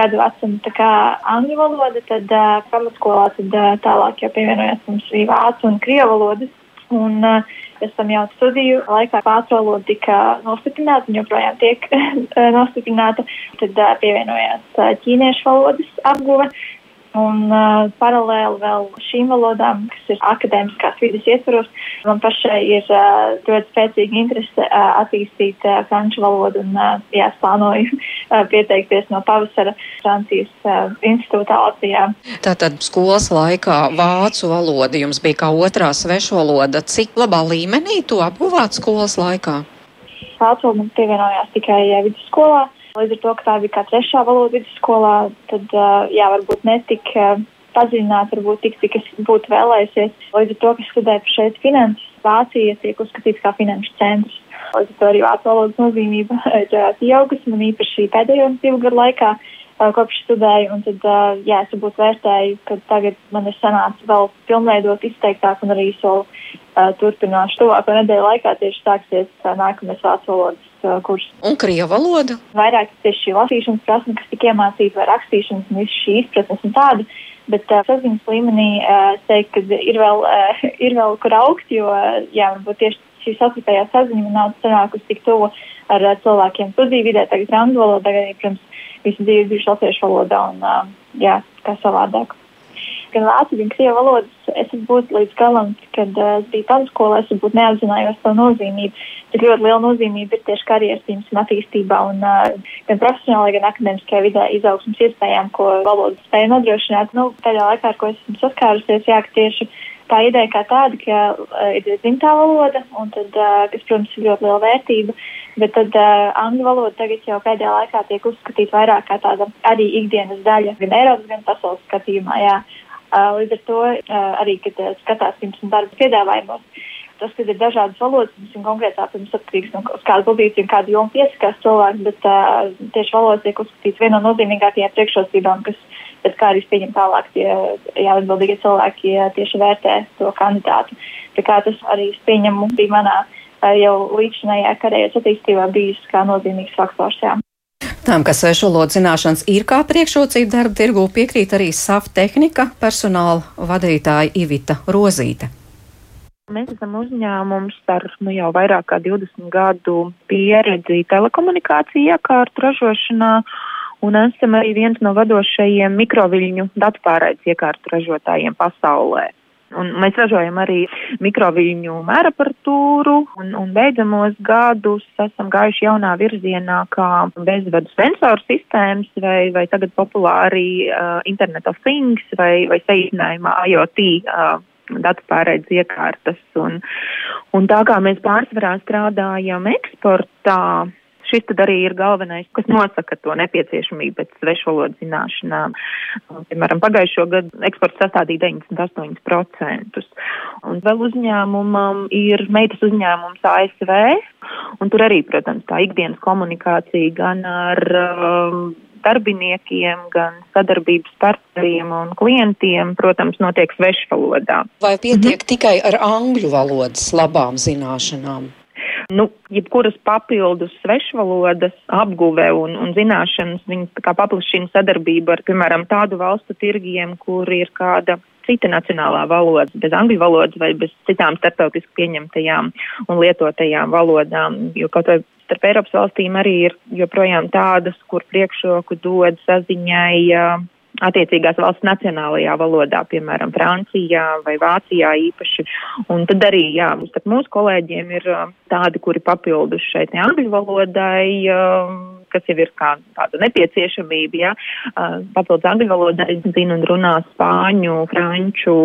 gadu vecumu. Tā kā angļu valoda, tad pamatskolā, tad tālāk jau pievienojās mums arī vācu un krievu valodas. Un, uh, Pēc tam jau studiju laikā valoda tika nostiprināta un joprojām tiek nostiprināta. Tad uh, pievienojās uh, ķīniešu valodas apguve. Un uh, paralēli vēl šīm valodām, kas ir akadēmiskās vidas ietvaros, man pašai ir uh, ļoti spēcīga interese uh, attīstīt uh, franču valodu un uh, jā, plānoju uh, pieteikties no pavasara Francijas uh, institūtā Latvijā. Tātad skolas laikā vācu valoda jums bija kā otrā svešvaloda. Cik labā līmenī to apguvāt skolas laikā? Vācu valoda mums pievienojās tikai vidusskolā. Līdz ar to, ka tā bija kā trešā valoda vidusskolā, tad jā, varbūt netik padziļināt, varbūt tik, cik es būtu vēlējusies. Līdz ar to, ka studēju šeit finanses, Vācija tiek uzskatīts kā finanšu centrs. Līdz ar to arī vācu valodas nozīmība ir pieaugusi man īpaši pēdējo divu gadu laikā kopš studēju, un tad, jā, es varbūt vērtēju, ka tagad man ir sanācis vēl pilnveidot izteiktāk un arī soli turpināšu tuvāko nedēļu laikā tieši sāksies nākamais vācu valodas uh, kurs. Un krievu valoda? Vairāk tieši šī lasīšanas prasme, kas tika iemācīta, vai rakstīšanas un viss šī izpratnes un tāda. Bet uh, saziņas līmenī uh, es teiktu, ka ir vēl, uh, ir vēl kur augt, jo, uh, jā, varbūt tieši šī savstarpējā saziņa nav sanākusi tik tuvu ar uh, cilvēkiem studiju vidē, tagad angļu valodā, tagad, protams, visu dzīvi bijuši latviešu valodā un, uh, jā, kā savādāk. Gan vācu, gan krievu valodas es būtu līdz galam, kad uh, es biju pamatskolā, es varbūt neapzinājos to nozīmību. Cik ļoti liela nozīmība ir tieši karjeras tīmas un attīstībā un uh, gan profesionālajā, gan akadēmiskajā vidē izaugsmas iespējām, ko valodas spēja nodrošināt. Nu, tajā laikā, ar ko esmu saskārusies, jā, tieši tā ideja kā tāda, ka uh, ir dzimtā valoda, un tad, uh, kas, protams, ir ļoti liela vērtība. Bet tad uh, angļu valoda tagad jau pēdējā laikā tiek uzskatīta vairāk kā tāda arī ikdienas daļa, gan Eiropas, gan pasaules skatījumā. Jā. Uh, līdz ar to uh, arī, kad uh, skatās pirms darba piedāvājumos, tas, ka ir dažādas valodas, ir konkrētā, protams, atkarīgs no kāda pozīcija un kādu jomu piesakās cilvēks, bet uh, tieši valoda tiek uzskatīts viena no nozīmīgākajām priekšrocībām, kas pēc kā arī pieņem tālāk tie jāatbildīgie cilvēki ja tieši vērtē to kandidātu. Tā kā tas arī pieņemu bija manā jau līdzinājā karjeras attīstībā bijis kā nozīmīgs faktors. Jā. Tām, ka svešu valodu zināšanas ir kā priekšrocība darba tirgū, piekrīt arī SAF tehnika personāla vadītāja Ivita Rozīte. Mēs esam uzņēmums ar nu, jau vairāk kā 20 gadu pieredzi telekomunikāciju iekārtu ražošanā un esam arī viens no vadošajiem mikroviļņu datupārraides iekārtu ražotājiem pasaulē. Un mēs ražojam arī mikroviļņu mēraparatūru, un, un beidzamos gadus esam gājuši jaunā virzienā, kā bezvadu sensoru sistēmas, vai, vai tagad populāri uh, Internet of Things, vai, vai saīsinājumā IoT. Uh, datu pārēdes iekārtas. Un, un tā kā mēs pārsvarā strādājam eksportā, Šis tad arī ir galvenais, kas nosaka to nepieciešamību pēc svešvalodu zināšanām. Piemēram, pagājušo gadu eksports sastādīja 98%. Un vēl uzņēmumam ir meitas uzņēmums ASV, un tur arī, protams, tā ikdienas komunikācija gan ar um, darbiniekiem, gan sadarbības partneriem un klientiem, protams, notiek svešvalodā. Vai pietiek mhm. tikai ar angļu valodas labām zināšanām? Nu, jebkuras papildus svešvalodas apguve un, un zināšanas, viņas paplašina sadarbību ar, piemēram, tādu valstu tirgiem, kur ir kāda cita nacionālā valoda, bez angļu valodas vai bez citām starptautiski pieņemtajām un lietotajām valodām. Jo kaut vai starp Eiropas valstīm arī ir joprojām tādas, kur priekšroku dod saziņai attiecīgās valsts nacionālajā valodā, piemēram, Francijā vai Vācijā īpaši. Un tad arī, jā, starp mūsu kolēģiem ir tādi, kuri papildus šeit angļu valodai, kas jau ir kā tāda nepieciešamība, jā, papildus angļu valodai zina un runā spāņu, franču,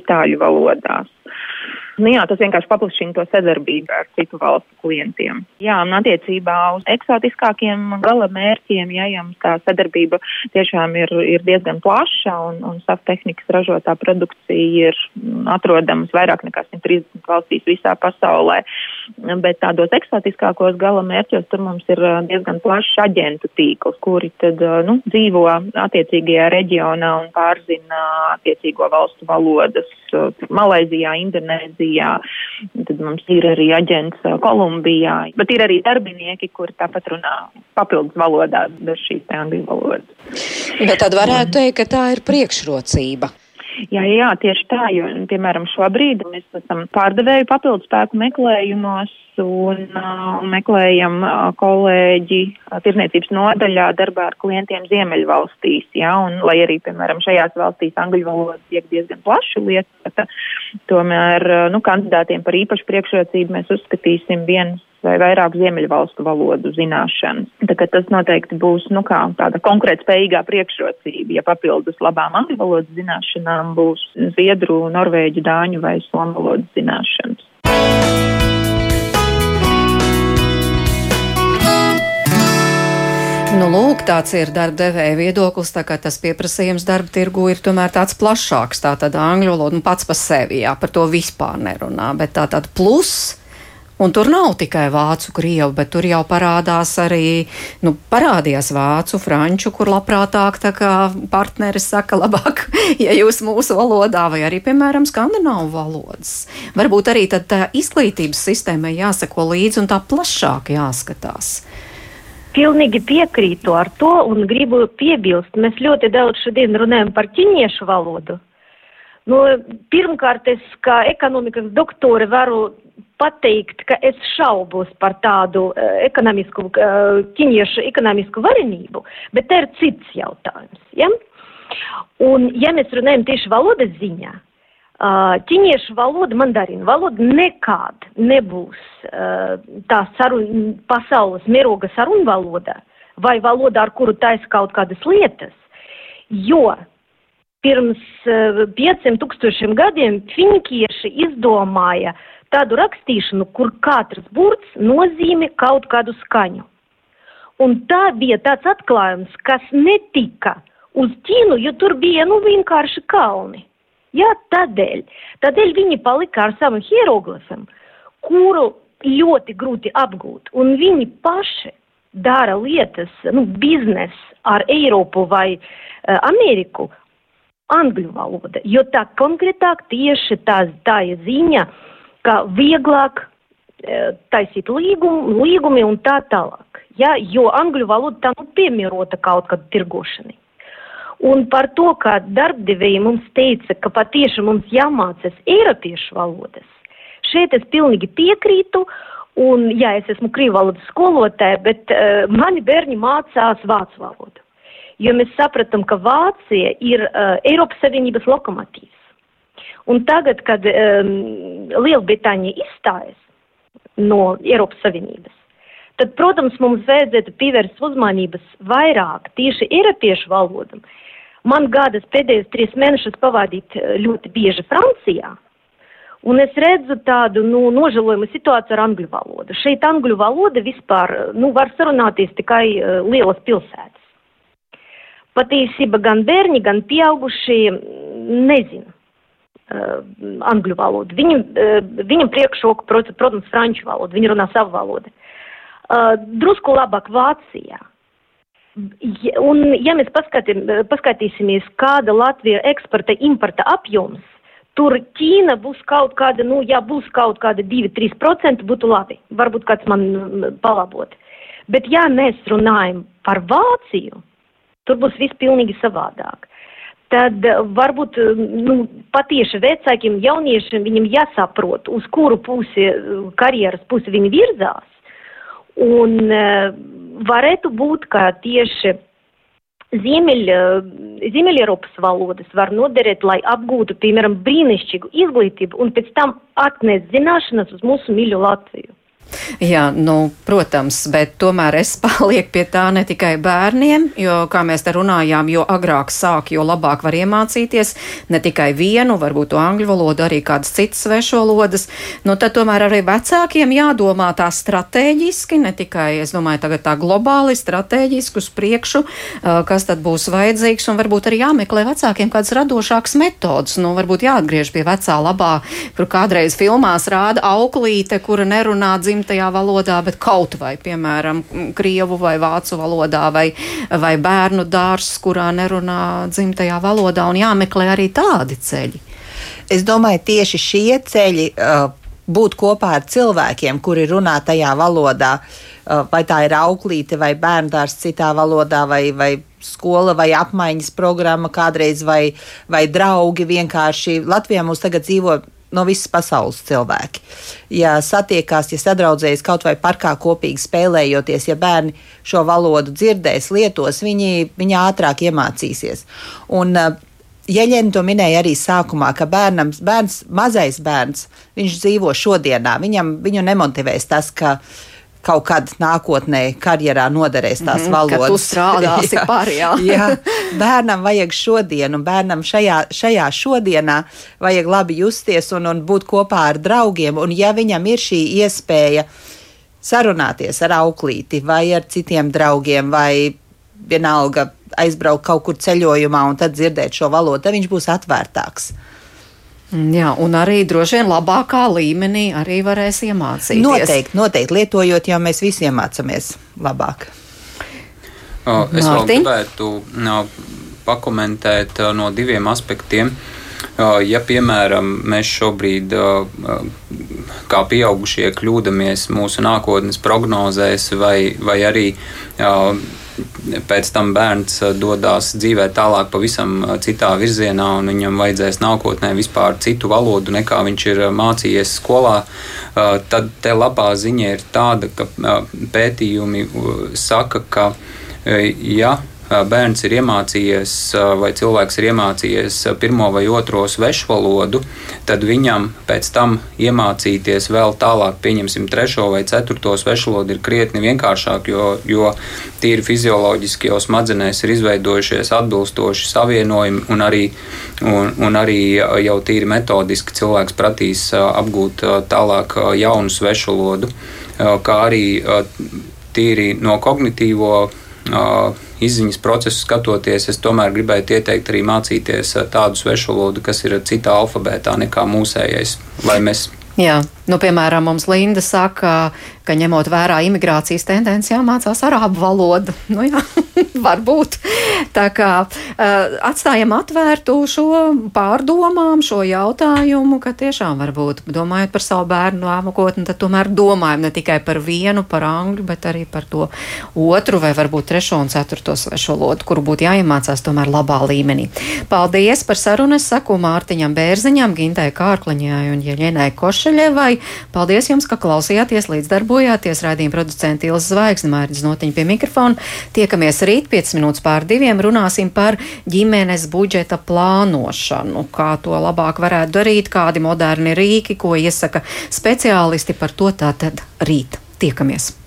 itāļu valodās. Nu, jā, tas vienkārši paplašina to sadarbību ar citu valstu klientiem. Jā, un attiecībā uz eksotiskākiem gala mērķiem, ja jums tā sadarbība tiešām ir, ir diezgan plaša un, un saftehnikas ražotā produkcija ir atrodams vairāk nekā 130 valstīs visā pasaulē, bet tādos eksotiskākos gala mērķos tur mums ir diezgan plašs aģentu tīkls, kuri tad, nu, dzīvo attiecīgajā reģionā un pārzina attiecīgo valstu valodas Malaizijā, Indonēzijā, tad mums ir arī aģents Kolumbijā, bet ir arī darbinieki, kuri tāpat runā papildus valodā bez šīs angļu valodas. Bet tad varētu teikt, ka tā ir priekšrocība. Jā, jā, tieši tā, jo, piemēram, šobrīd mēs esam pārdevēju papildus spēku meklējumos un uh, meklējam uh, kolēģi uh, tirzniecības nodaļā darbā ar klientiem Ziemeļvalstīs, jā, un lai arī, piemēram, šajās valstīs angļu valoda tiek diezgan plaši lietota, tomēr, uh, nu, kandidātiem par īpašu priekšrocību mēs uzskatīsim vienas vai vairāk ziemeļvalstu valodu zināšanas. Kā tas noteikti būs, nu kā, tāda konkrēta spējīgā priekšrocība, ja papildus labām angļu valodas zināšanām būs zviedru, norvēģu, dāņu vai somu valodas zināšanas. Nu, lūk, tāds ir darba devēja viedoklis, tā kā tas pieprasījums darba tirgu ir tomēr tāds plašāks. Tā tad angļu valoda nu, pats par sevi, jā, par to vispār nerunā, bet tā tad plus Un tur nav tikai vācu, krievu, bet tur jau parādās arī, nu, parādījās vācu, franču, kur labprātāk tā kā partneris saka labāk, ja jūs mūsu valodā, vai arī, piemēram, skandināvu valodas. Varbūt arī tad tā izglītības sistēmai jāsako līdzi un tā plašāk jāskatās. Pilnīgi piekrītu ar to un gribu piebilst. Mēs ļoti daudz šodien runājam par ķiniešu valodu. Nu, pirmkārt, es kā ekonomikas doktore varu pateikt, ka es šaubos par tādu uh, ekonomisku, uh, ķiniešu ekonomisku varenību, bet te ir cits jautājums. Ja? Un, ja mēs runājam tieši valodas ziņā, uh, ķiniešu valoda, mandarīnu valoda nekad nebūs uh, tā sarun, pasaules mēroga sarunvaloda vai valoda, ar kuru taisa kaut kādas lietas, jo pirms uh, pieciem tūkstošiem gadiem finikieši izdomāja uh, tādu rakstīšanu, kur katrs burts nozīmē kaut kādu skaņu. Un tā bija tāds atklājums, kas netika uz ķīnu, jo tur bija nu vienkārši kalni. Jā, tādēļ. Tādēļ viņi palika ar savu hieroglifam, kuru ļoti grūti apgūt. Un viņi paši dara lietas, nu, biznesu ar Eiropu vai uh, Ameriku angļu valoda, jo tā konkrētāk tieši tā, tā ir ziņa, uh, ka vieglāk e, taisīt līgumu, līgumi un tā tālāk. Ja, jo angļu valoda tā nu piemērota kaut kad tirgošanai. Un par to, kā darbdevēji mums teica, ka patiešām mums jāmācās eiropiešu valodas, šeit es pilnīgi piekrītu. Un, jā, es esmu krīvu valodas skolotāja, bet uh, mani bērni mācās vācu valodu. Jo mēs sapratām, ka Vācija ir uh, Eiropas Savienības lokomotīvs. Un tagad, kad um, Lielbritānija izstājas no Eiropas Savienības, tad, protams, mums vajadzētu pievērst uzmanības vairāk tieši eiropiešu valodam. Man gādas pēdējos trīs mēnešus pavadīt eh, ļoti bieži Francijā, un es redzu tādu nu, nožēlojumu situāciju ar angļu valodu. Šeit angļu valoda vispār nu, var sarunāties tikai uh, lielas pilsētas. Patiesība gan bērni, gan pieaugušie nezina uh, angļu valodu. Viņam, uh, viņam priekšroku, protams, franču valodu, viņi runā savu valodu. Drusku labāk Vācijā. Un, ja mēs paskatīsimies, kāda Latvija eksporta importa apjoms, tur Ķīna būs kaut kāda, nu, ja būs kaut kāda 2-3%, būtu labi. Varbūt kāds man palabot. Bet ja mēs runājam par Vāciju, tur būs viss pilnīgi savādāk tad eh, varbūt nu, patieši vecākiem jauniešiem viņam jāsaprot, uz kuru pusi, karjeras pusi viņi virzās. Un varētu būt, ka tieši Ziemeļ, Ziemeļ-Eiropas valodas var noderēt, lai apgūtu, piemēram, brīnišķīgu izglītību un pēc tam atnest zināšanas uz mūsu mīļo Latviju. Jā, nu, protams, bet tomēr es palieku pie tā ne tikai bērniem, jo, kā mēs te runājām, jo agrāk sāk, jo labāk var iemācīties ne tikai vienu, varbūt to angļu valodu, arī kādas citas svešvalodas. Nu, tad tomēr arī vecākiem jādomā tā strateģiski, ne tikai, es domāju, tagad tā globāli, strateģiski uz priekšu, kas tad būs vajadzīgs, un varbūt arī jāmeklē vecākiem kādas radošākas metodas. Nu, varbūt jāatgriež pie vecā labā, kur kādreiz filmās rāda auklīte, kura nerunā dzimta dzimtajā valodā, bet kaut vai, piemēram, krievu vai vācu valodā, vai, vai bērnu dārzs, kurā nerunā dzimtajā valodā, un jāmeklē arī tādi ceļi. Es domāju, tieši šie ceļi. Uh, būt kopā ar cilvēkiem, kuri runā tajā valodā, uh, vai tā ir auklīte, vai bērndārs citā valodā, vai, vai skola, vai apmaiņas programma kādreiz, vai, vai draugi vienkārši. Latvijā mums tagad dzīvo no visas pasaules cilvēki. Ja satiekās, ja sadraudzējas kaut vai parkā kopīgi spēlējoties, ja bērni šo valodu dzirdēs, lietos, viņi, viņi ātrāk iemācīsies. Un, uh, Jeļena to minēja arī sākumā, ka bērnam, bērns, mazais bērns, viņš dzīvo šodienā. Viņam, viņu nemotivēs tas, ka uh, kaut kad nākotnē karjerā noderēs tās mm -hmm, valodas. Tu strādāsi jā, par, jā. jā. Bērnam vajag šodien, un bērnam šajā, šajā šodienā vajag labi justies un, un būt kopā ar draugiem. Un ja viņam ir šī iespēja sarunāties ar auklīti vai ar citiem draugiem vai vienalga aizbraukt kaut kur ceļojumā un tad dzirdēt šo valodu, tad viņš būs atvērtāks. Jā, un arī droši vien labākā līmenī arī varēs iemācīties. Noteikti, noteikti lietojot, jau mēs visi iemācāmies labāk. Es vēl gribētu pakomentēt no diviem aspektiem. Ja, piemēram, mēs šobrīd, kā pieaugušie, kļūdāmies mūsu nākotnes prognozēs, vai, vai arī pēc tam bērns dodas dzīvē tālāk, pavisam citā virzienā, un viņam vajadzēs nākotnē vispār citu valodu, nekā viņš ir mācījies skolā, tad te labā ziņa ir tāda, ka pētījumi saka, ka ja bērns ir iemācījies vai cilvēks ir iemācījies pirmo vai otro svešu valodu, tad viņam pēc tam iemācīties vēl tālāk, pieņemsim, trešo vai ceturto svešu valodu ir krietni vienkāršāk, jo, jo tīri fizioloģiski jau smadzenēs ir izveidojušies atbilstoši savienojumi un arī, un, un arī jau tīri metodiski cilvēks pratīs apgūt tālāk jaunu svešu valodu, kā arī tīri no kognitīvo izziņas procesu skatoties, es tomēr gribētu ieteikt arī mācīties tādu svešu valodu, kas ir citā alfabētā nekā mūsējais, lai mēs? Jā, nu, piemēram, mums Linda saka, ka ņemot vērā imigrācijas tendenci, jāmācās arābu valodu. Nu, jā, varbūt. Tā kā uh, atstājam atvērtu šo pārdomām, šo jautājumu, ka tiešām varbūt domājot par savu bērnu nākotni, tad tomēr domājam ne tikai par vienu, par angļu, bet arī par to otru vai varbūt trešo un ceturto svešu valodu, kuru būtu jāiemācās tomēr labā līmenī. Paldies par sarunu. Es saku Mārtiņam Bērziņam, Gintai Kārkliņai un Jeļenai Košaļevai. Paldies jums, ka klausījāties, līdzdarbojāties. Raidījuma producenta Ilza Zvaigznes, Mārķis Notiņa pie mikrofona. Tiekamies rīt 5 minūtes pār diviem. Runāsim par ģimenes budžeta plānošanu, kā to labāk varētu darīt, kādi moderni rīki, ko iesaka speciālisti par to tātad rīt. Tiekamies!